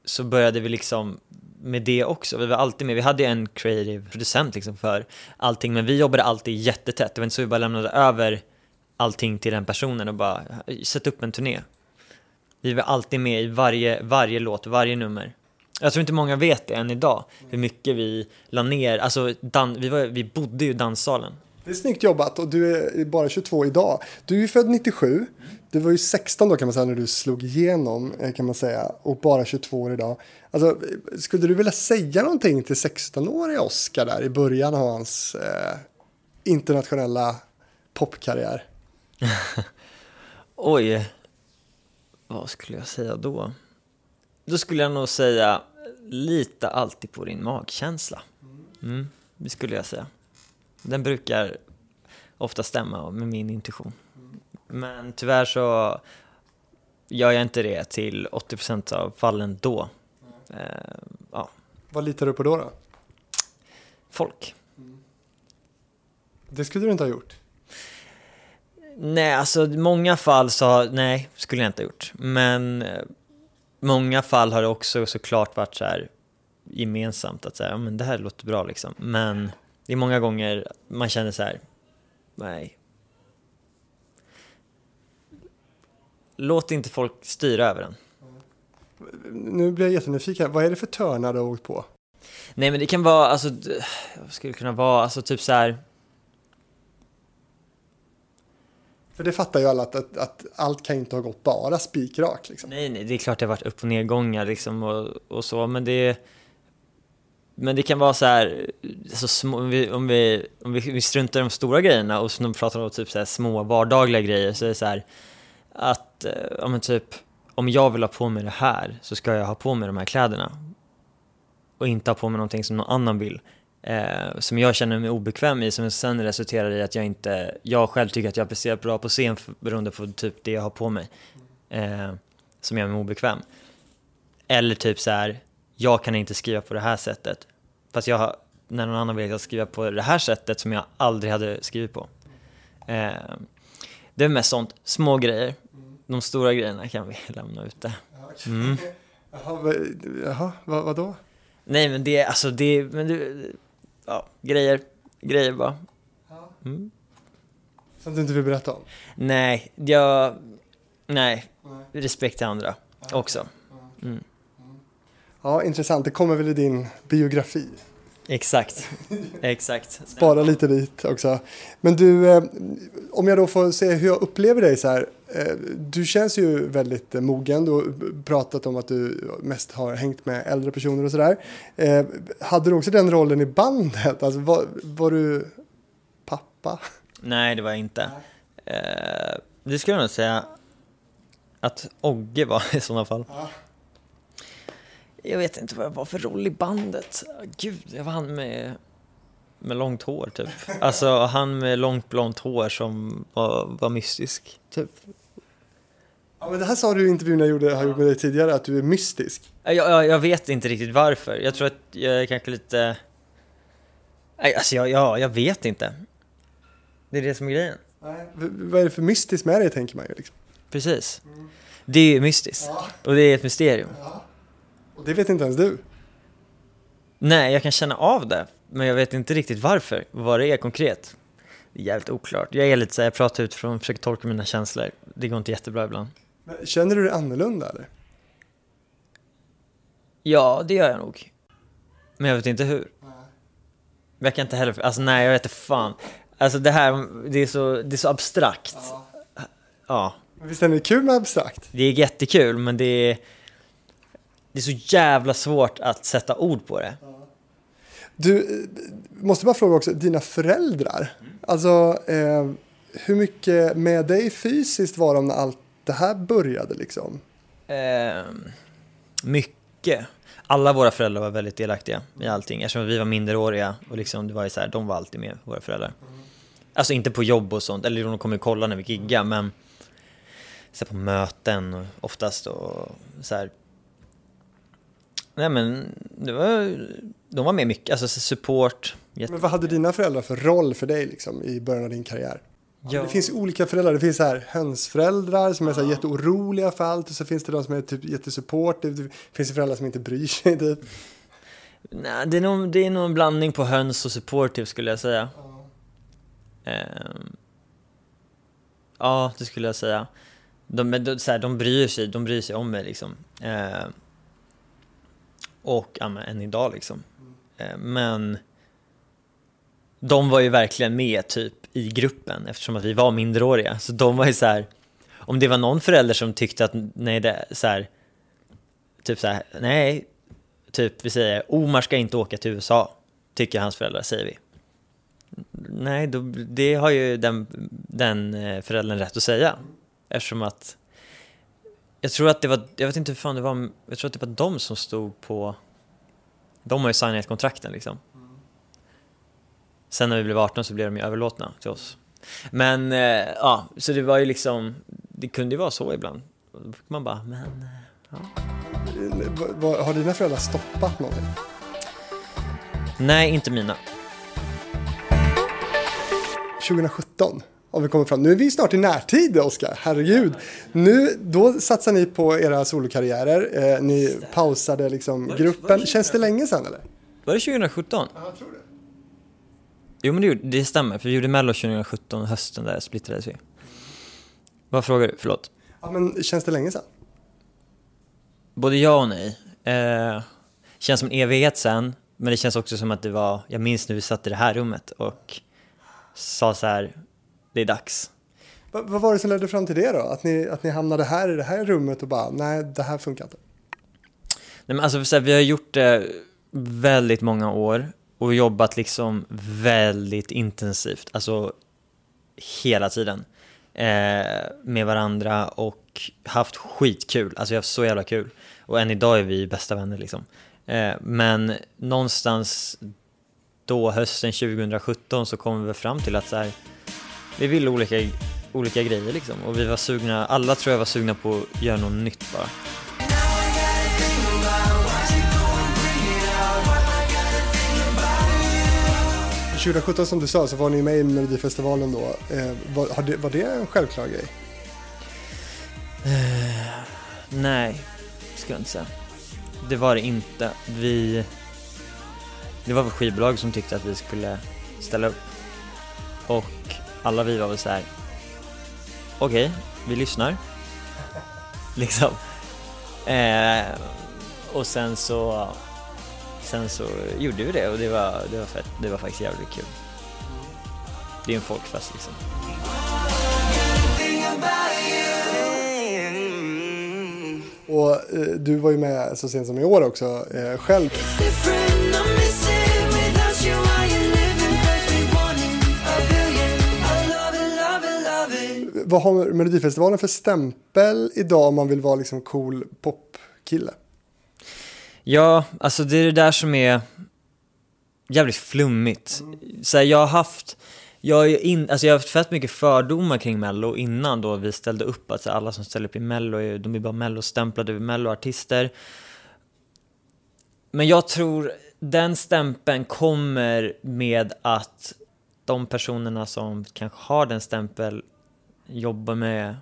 så började vi liksom med det också. Vi var alltid med, vi hade ju en creative producent liksom för allting, men vi jobbade alltid jättetätt. Det var inte så vi bara lämnade över allting till den personen och bara sätta upp en turné. Vi var alltid med i varje, varje låt, varje nummer. Jag tror inte många vet det än idag, hur mycket vi la ner, alltså dan- vi, var, vi bodde ju i danssalen. Det är snyggt jobbat och du är bara 22 idag. Du är ju född 97. Du var ju 16 då kan man säga när du slog igenom eh, kan man säga och bara 22 år idag. Alltså, skulle du vilja säga någonting till 16-åriga Oscar där i början av hans eh, internationella popkarriär? Oj, vad skulle jag säga då? Då skulle jag nog säga lita alltid på din magkänsla. Mm, det skulle jag säga. Den brukar ofta stämma med min intuition. Men tyvärr så gör jag inte det till 80% av fallen då. Eh, ja, Vad litar du på då? då? folk. Det skulle du inte ha gjort. Nej, alltså i många fall så har, nej, skulle jag inte ha gjort. Men eh, många fall har det också såklart varit så här gemensamt att säga, ja men det här låter bra liksom. Men det är många gånger man känner så här, nej. Låt inte folk styra över den. Nu blir jag jättenyfiken. Vad är det för törnar du har åkt på? Nej men det kan vara, alltså, vad skulle det kunna vara, alltså typ så här, För det fattar ju alla att, att, att allt kan inte ha gått bara spikrak. Liksom. Nej, nej, det är klart det har varit upp och nedgångar liksom och, och så, men det men det kan vara så här, alltså små, om, vi, om, vi, om vi, struntar i de stora grejerna och pratar om typ så små vardagliga grejer så är det så här att, Eh, ja men typ, om jag vill ha på mig det här så ska jag ha på mig de här kläderna. Och inte ha på mig någonting som någon annan vill. Eh, som jag känner mig obekväm i, som sen resulterar i att jag inte, jag själv tycker att jag presterar bra på scen beroende på typ det jag har på mig. Eh, som gör mig obekväm. Eller typ så här, jag kan inte skriva på det här sättet. Fast jag har, när någon annan vill att jag ska skriva på det här sättet som jag aldrig hade skrivit på. Eh, det är mest sånt, små grejer. De stora grejerna kan vi lämna ute. Mm. Jaha, vad, jaha vad, vadå? Nej men det, alltså det, men det, ja, grejer, grejer bara. Mm. Som du inte vill berätta om? Nej, jag, nej, respekt till andra också. Ja, intressant. Det kommer väl i din biografi. Exakt, exakt. Spara lite dit också. Men du, eh, om jag då får se hur jag upplever dig så här. Eh, du känns ju väldigt mogen. Du har pratat om att du mest har hängt med äldre personer och sådär. Eh, hade du också den rollen i bandet? Alltså, var, var du pappa? Nej, det var jag inte. Eh, det skulle jag nog säga att Ogge var i sådana fall. Jag vet inte vad jag var för roll i bandet. Gud, jag var han med, med långt hår typ. Alltså han med långt blont hår som var, var mystisk, typ. Ja, men det här sa du i intervjun jag gjorde, gjort med dig tidigare, att du är mystisk. Jag, jag, jag vet inte riktigt varför. Jag tror att jag är kanske lite... Nej, alltså jag, jag, jag vet inte. Det är det som är grejen. V- vad är det för mystiskt med dig, tänker man ju. Liksom. Precis. Det är ju mystiskt. Och det är ett mysterium. Och det vet inte ens du. Nej, jag kan känna av det, men jag vet inte riktigt varför, vad det är konkret. Det är jävligt oklart. Jag är lite så här, jag pratar utifrån, försöker tolka mina känslor. Det går inte jättebra ibland. Känner du dig annorlunda eller? Ja, det gör jag nog. Men jag vet inte hur. Men Jag kan inte heller, alltså nej, jag vet inte fan. Alltså det här, det är så, det är så abstrakt. Ja, Men Visst är det kul med abstrakt? det är jättekul, men det är, det är så jävla svårt att sätta ord på det. Du, eh, måste bara fråga också, dina föräldrar, alltså eh, hur mycket med dig fysiskt var de när allt det här började liksom? Eh, mycket. Alla våra föräldrar var väldigt delaktiga i allting eftersom vi var minderåriga och liksom det var ju så här, de var alltid med, våra föräldrar. Alltså inte på jobb och sånt, eller de kommer kolla när vi giggar men så på möten och oftast och så här. Nej men det var, de var med mycket, alltså så support. Men vad hade dina föräldrar för roll för dig liksom, i början av din karriär? Ja. Det finns olika föräldrar. Det finns så här hönsföräldrar som är så här jätteoroliga för allt och så finns det de som är typ jättesupport. Det finns föräldrar som inte bryr sig. Typ. Nej, det är, nog, det är nog en blandning på höns och supportive skulle jag säga. Ehm, ja, det skulle jag säga. De, de, så här, de bryr sig, de bryr sig om mig liksom. Ehm, och ja, men, än idag liksom. Ehm, men de var ju verkligen med typ i gruppen eftersom att vi var minderåriga. Så de var ju så här, om det var någon förälder som tyckte att nej, det så här, typ så här, nej, typ vi säger Omar ska inte åka till USA, tycker hans föräldrar, säger vi. Nej, då, det har ju den, den eh, föräldern rätt att säga. Eftersom att jag tror att det var, jag vet inte hur fan det var, jag tror att det var de som stod på, de har ju signat kontrakten liksom. Sen när vi blev 18 så blev de ju överlåtna till oss. Men eh, ja, så det var ju liksom, det kunde ju vara så ibland. Då fick man bara, men eh, ja. Har dina föräldrar stoppat någonting? Nej, inte mina. 2017 om vi kommer fram. Nu är vi snart i närtid, Oskar. Herregud. Nu, då satsar ni på era solokarriärer. Eh, ni pausade liksom gruppen. Känns det länge sedan eller? Var det 2017? Ja, jag tror det. Jo men det, det stämmer, för vi gjorde mello 2017, hösten där splittrades vi. Vad frågar du? Förlåt. Ja, men känns det länge sedan? Både ja och nej. Eh, känns som en evighet sen, men det känns också som att det var, jag minns när vi satt i det här rummet och sa så här, det är dags. Va- vad var det som ledde fram till det då? Att ni, att ni hamnade här i det här rummet och bara, nej, det här funkar inte. Nej, men alltså, så här, vi har gjort det väldigt många år och jobbat liksom väldigt intensivt, alltså hela tiden eh, med varandra och haft skitkul, alltså vi har haft så jävla kul och än idag är vi bästa vänner liksom. Eh, men någonstans då hösten 2017 så kom vi fram till att så här, vi ville olika, olika grejer liksom och vi var sugna, alla tror jag var sugna på att göra något nytt bara. 2017 som du sa så var ni med i Melodifestivalen då. Eh, var, det, var det en självklar grej? Eh, nej, skulle jag inte säga. Det var det inte. Vi... Det var vårt skivbolag som tyckte att vi skulle ställa upp. Och alla vi var väl så här. okej, vi lyssnar. liksom. Eh, och sen så... Sen så gjorde vi det och det var, det var fett. Det var faktiskt jävligt kul. Det är en folkfest liksom. Och eh, du var ju med så sent som i år också eh, själv. Different, I'm missing without you. Living? We a billion. I love it, love it, love it. Vad har Melodifestivalen för stämpel idag om man vill vara liksom cool popkille? Ja, alltså det är det där som är jävligt flummigt. Så här, jag har haft, jag, är in, alltså jag har haft fett mycket fördomar kring Mello innan då vi ställde upp. Alltså alla som ställer upp i Mello, är, de är bara Mello-stämplade, Mello-artister. Men jag tror den stämpeln kommer med att de personerna som kanske har den stämpeln jobbar med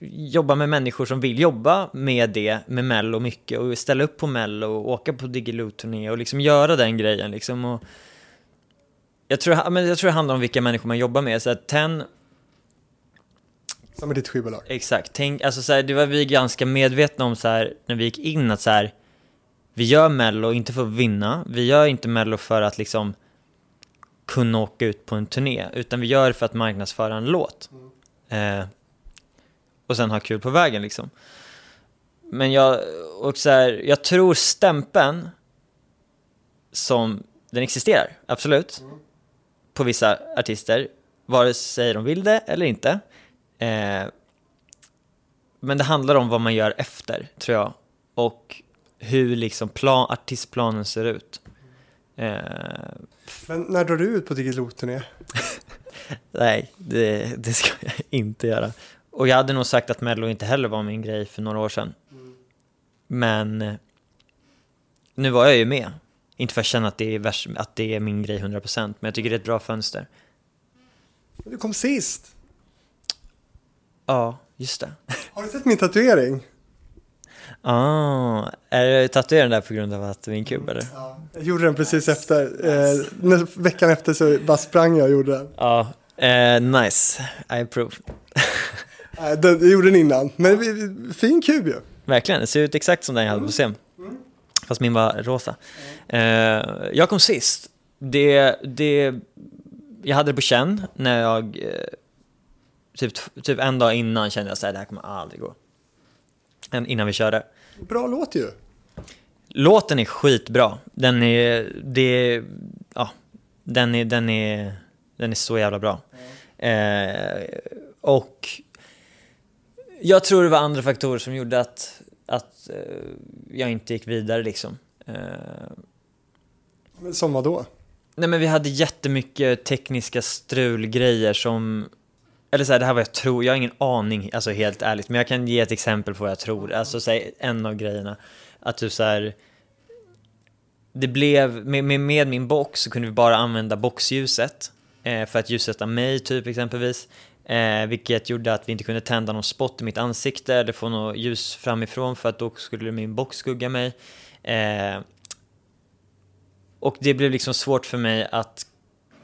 jobba med människor som vill jobba med det, med Mello mycket och ställa upp på Mello och åka på Diggiloo-turné och liksom göra den grejen liksom. Och jag, tror, men jag tror det handlar om vilka människor man jobbar med. Så att Ten, Som är ditt skivbolag. exakt, tänk, alltså så här, det var vi ganska medvetna om så här, när vi gick in att så här, vi gör Mello inte för att vinna, vi gör inte Mello för att liksom kunna åka ut på en turné, utan vi gör det för att marknadsföra en låt. Eh, och sen ha kul på vägen liksom. Men jag, och så här, jag tror stämpeln som den existerar, absolut. På vissa artister, vare sig de vill det eller inte. Eh, men det handlar om vad man gör efter, tror jag. Och hur liksom plan, artistplanen ser ut. Eh, Men när drar du ut på Diggiloo-turné? nej, det, det ska jag inte göra. Och jag hade nog sagt att Mello inte heller var min grej för några år sedan. Men eh, nu var jag ju med. Inte för att känna att det är, värst, att det är min grej 100% men jag tycker det är ett bra fönster. Du kom sist. Ja, just det. Har du sett min tatuering? Ah, är du tatuerad där på grund av att min kubb eller? Jag gjorde den precis efter. Eh, veckan efter så bara sprang jag och gjorde den. Ja, eh, nice. I approve. Den jag gjorde den innan. Men fin kub ju. Verkligen, det ser ut exakt som den jag hade på scen. Fast min var rosa. Eh, jag kom sist. Det, det, jag hade det på känn när jag, eh, typ, typ en dag innan kände jag att det här kommer aldrig gå. Än Innan vi körde. Bra låt ju. Låten är skitbra. Den är, det, ja, den är, den är, den är så jävla bra. Eh, och jag tror det var andra faktorer som gjorde att, att eh, jag inte gick vidare liksom. Eh, Men Som vad då? nej men vi hade jättemycket tekniska strulgrejer som eller så här, det här var jag tror, jag har ingen aning, alltså helt ärligt, men jag kan ge ett exempel på vad jag tror. Alltså säg en av grejerna, att du så här, det blev, med, med, med min box så kunde vi bara använda boxljuset eh, för att ljussätta mig typ exempelvis. Eh, vilket gjorde att vi inte kunde tända någon spot i mitt ansikte eller få något ljus framifrån för att då skulle min box skugga mig. Eh, och det blev liksom svårt för mig att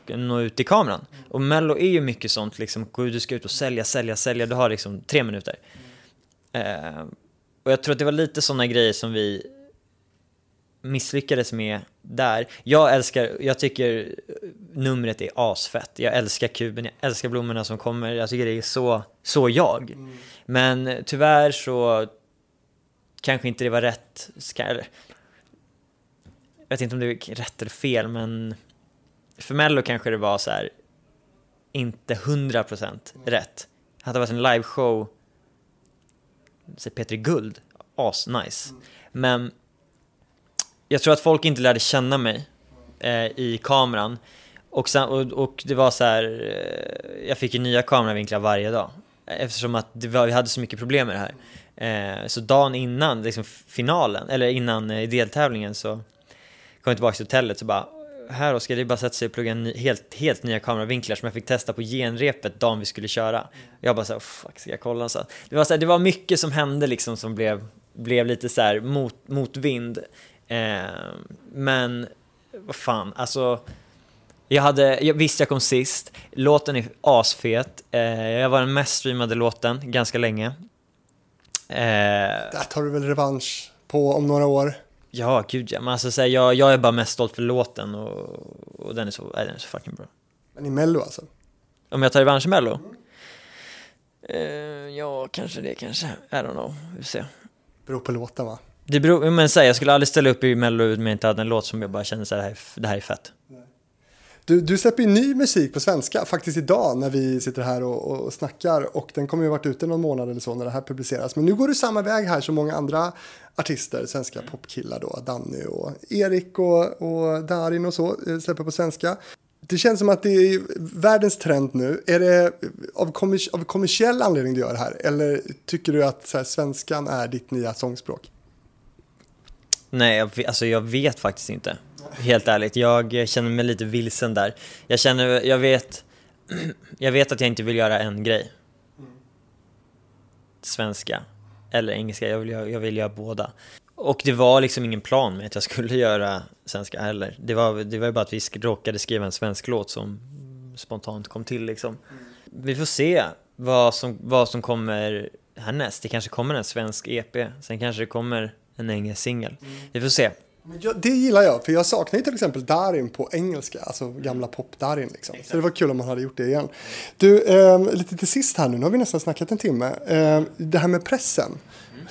nå ut i kameran. Och Mello är ju mycket sånt liksom, du ska ut och sälja, sälja, sälja, du har liksom tre minuter. Eh, och jag tror att det var lite sådana grejer som vi misslyckades med där. Jag älskar, jag tycker numret är asfett. Jag älskar kuben, jag älskar blommorna som kommer. Jag tycker det är så, så jag. Men tyvärr så kanske inte det var rätt. Jag vet inte om det är rätt eller fel, men för Mello kanske det var så här inte 100% rätt. Hade det varit en liveshow, säg Petri Guld, as nice. Men jag tror att folk inte lärde känna mig eh, i kameran. Och, sen, och, och det var så här, eh, jag fick ju nya kameravinklar varje dag. Eftersom att det var, vi hade så mycket problem med det här. Eh, så dagen innan liksom finalen, eller innan eh, deltävlingen så kom jag tillbaka till hotellet så bara här Oskar, det är bara att sätta sig och plugga ny, helt, helt nya kameravinklar som jag fick testa på genrepet dagen vi skulle köra. Jag bara såhär, fuck ska jag kolla? Så det, var så här, det var mycket som hände liksom som blev, blev lite så här mot, motvind. Eh, men vad fan, alltså jag hade, jag, visst jag kom sist, låten är asfet, eh, jag var den mest streamade låten ganska länge. Eh, Där tar du väl revansch på om några år. ja, gud ja, men alltså så här, jag, jag är bara mest stolt för låten och, och den, är så, nej, den är så fucking bra. Men i Mello alltså. Om jag tar revansch i Mello? Eh, ja, kanske det kanske, I don't know, vi får se. Beror på låten va? Det beror, men säg, jag skulle aldrig ställa upp i Mello om jag inte hade en låt som jag bara kände så här, det här är- fett. Du, du släpper ju ny musik på svenska, faktiskt idag när vi sitter här och, och snackar och den kommer ju varit ute någon månad eller så när det här publiceras. Men nu går du samma väg här som många andra artister, svenska popkillar då, Danny och Erik och, och Darin och så eh, släpper på svenska. Det känns som att det är världens trend nu. Är det av, kommers av kommersiell anledning du gör det här? Eller tycker du att här, svenskan är ditt nya sångspråk? Nej, jag, vet- alltså jag vet faktiskt inte. Helt ärligt, jag känner mig lite vilsen där. Jag känner, jag vet, jag vet att jag inte vill göra en grej. Svenska eller engelska, jag vill, jag vill göra båda. Och det var liksom ingen plan med att jag skulle göra svenska heller. Det var, det var ju bara att vi råkade skriva en svensk låt som spontant kom till liksom. Vi får se vad som, vad som kommer härnäst. Det kanske kommer en svensk EP, sen kanske det kommer en engelsk singel. Vi får se. Jag, det gillar jag, för jag saknar ju till exempel Darin på engelska, alltså gamla pop-Darin liksom. Så det var kul om man hade gjort det igen. Du, ehm, lite till sist här nu, nu har vi nästan snackat en timme. Ehm, det här med pressen,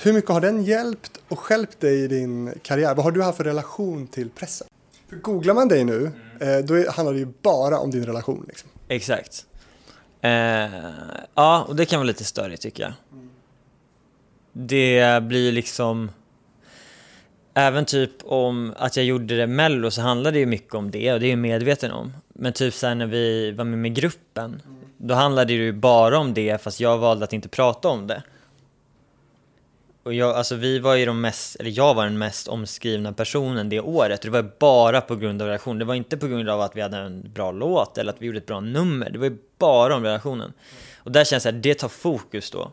hur mycket har den hjälpt och stjälpt dig i din karriär? Vad har du haft för relation till pressen? För googlar man dig nu, eh, då är, handlar det ju bara om din relation. Liksom. Exakt. Eh, ja, och det kan vara lite störigt tycker jag. Det blir liksom... även typ om att jag gjorde det mello så handlade det ju mycket om det och det är jag medveten om. Men typ såhär när vi var med med gruppen, då handlade det ju bara om det fast jag valde att inte prata om det. Och jag, alltså vi var ju de mest, eller jag var den mest omskrivna personen det året. Det var bara på grund av relationen. Det var inte på grund av att vi hade en bra låt eller att vi gjorde ett bra nummer. Det var ju bara om relationen. Och där känns det att det tar fokus då.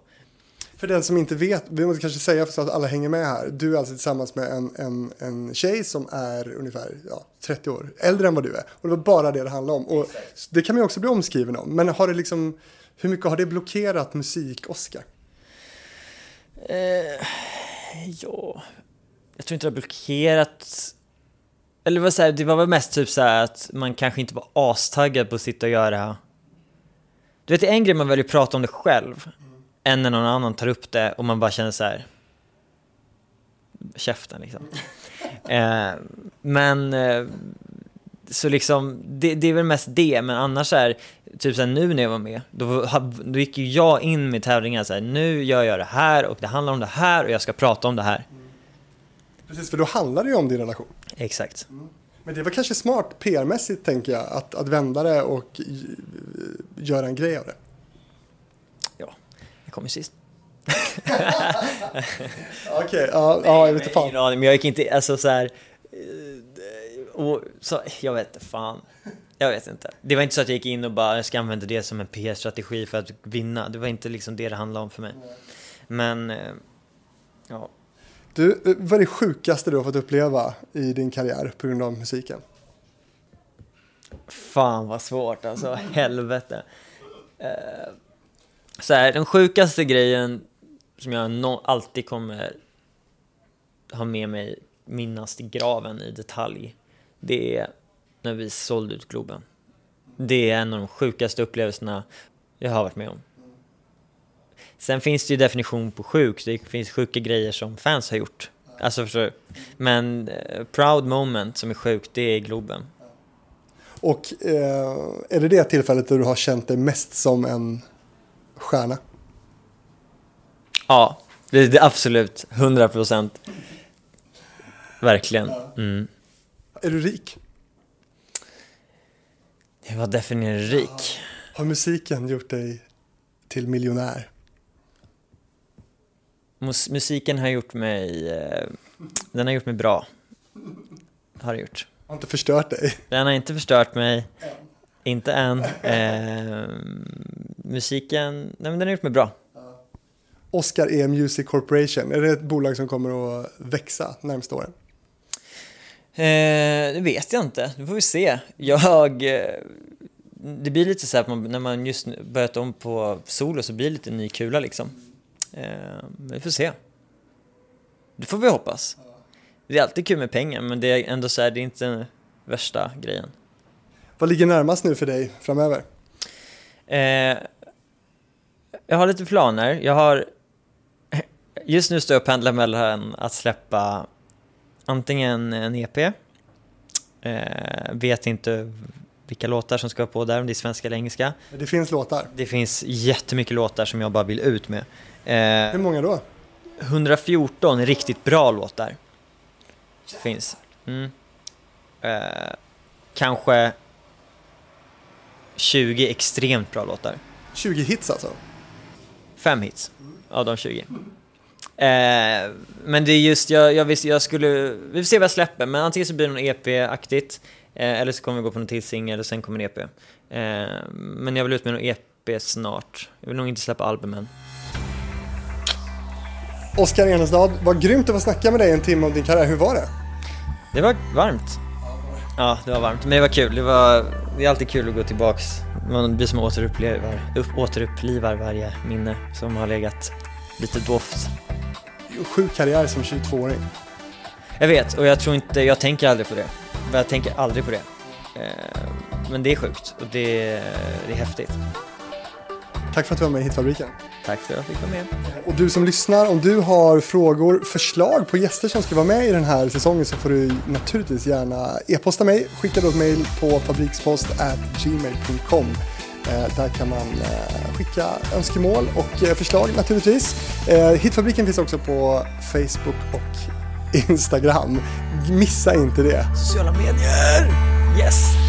För den som inte vet, vi måste kanske säga så att alla hänger med här. Du är alltså tillsammans med en, en, en tjej som är ungefär ja, 30 år äldre än vad du är. Och det var bara det det handlade om. Och det kan man ju också bli omskriven om. Men har det liksom, hur mycket har det blockerat musik-Oscar? Eh, ja, jag tror inte det har blockerat. Eller det var, det var väl mest typ så här att man kanske inte var astaggad på att sitta och göra. Du vet, det är en grej man väljer att prata om det själv. Än när någon annan tar upp det och man bara känner så här. Käften liksom. eh, men eh, så liksom, det, det är väl mest det, men annars är typ såhär nu när jag var med, då, då gick ju jag in med tävlingar såhär, nu gör jag det här och det handlar om det här och jag ska prata om det här. Precis, för då handlar det ju om din relation. Exakt. Men det var kanske smart PR-mässigt tänker jag, att, att vända det och eh, göra en grej av det. Ja, jag kom ju sist. Okej, ja, ja, jag vet inte fan. Ingen aning, men jag gick inte, alltså såhär, eh, och, så, jag vet inte fan. Jag vet inte. Det var inte så att jag gick in och bara, jag ska använda det som en PR-strategi för att vinna. Det var inte liksom det det handlade om för mig. Men, eh, ja. Du, eh, vad är det sjukaste du har fått uppleva i din karriär på grund av musiken? Fan vad svårt alltså, helvete. Eh, så här, den sjukaste grejen som jag no- alltid kommer ha med mig, minnas till graven i detalj, det är när vi sålde ut Globen. Det är en av de sjukaste upplevelserna jag har varit med om. Sen finns det ju definition på sjuk, det finns sjuka grejer som fans har gjort. Alltså förstår du? Men eh, proud moment som är sjukt, det är Globen. Och eh, är det det tillfället där du har känt dig mest som en stjärna? Ja, det, det absolut. 100 procent. Verkligen. Mm. Är du rik? Vad definierar rik? Har musiken gjort dig till miljonär? Mus- musiken har gjort mig... Eh, den har gjort mig bra. Har det gjort. Har inte förstört dig? Den har inte förstört mig. Inte än. Eh, musiken... Nej, men den har gjort mig bra. Oscar E Music Corporation, är det ett bolag som kommer att växa närmsta åren? Eh, det vet jag inte, det får vi se. Jag... Eh, det blir lite så här att man, när man just börjat om på solo så blir det lite ny kula liksom. Eh, vi får se. Det får vi hoppas. Det är alltid kul med pengar men det är ändå så här, det är inte den värsta grejen. Vad ligger närmast nu för dig framöver? Eh, jag har lite planer. Jag har... Just nu står jag och pendlar mellan att släppa antingen en EP, eh, vet inte vilka låtar som ska på där, om det är svenska eller engelska. Det finns låtar. Det finns jättemycket låtar som jag bara vill ut med. Hur Eh, många då? 114 riktigt bra låtar finns. Mm. Eh, kanske 20 extremt bra låtar. 20 hits alltså? Fem hits av de 20. Eh, men det är just, jag, jag, visst, jag skulle, vi får se vad jag släpper, men antingen så blir det någon EP-aktigt, eh, eller så kommer vi gå på någon till singel och sen kommer en EP. Eh, men jag vill ut med någon EP snart. Jag vill nog inte släppa albumen. Oskar Enestad, vad grymt att få snacka med dig en timme om din karriär. Hur var det? Det var varmt. Ja, det var varmt, men det var kul. Det, var, det är alltid kul att gå tillbaks. Man blir som återupplevar, upp, återupplivar varje minne som har legat lite doft. Sjuk karriär som 22-åring. Jag vet, och jag tror inte, jag tänker aldrig på det. Jag tänker aldrig på det. Eh, Men det är sjukt och det, det är häftigt. Tack för att du var med i Hitfabriken. Tack för att jag fick vara med. Och du som lyssnar, om du har frågor, förslag på gäster som ska vara med i den här säsongen så får du naturligtvis gärna e-posta mig. Skicka då ett mail på fabrikspost@gmail.com. Eh, där kan man eh, skicka önskemål och eh, förslag naturligtvis. Hitfabriken finns också på Facebook och Instagram. Missa inte det. Sociala medier! Yes!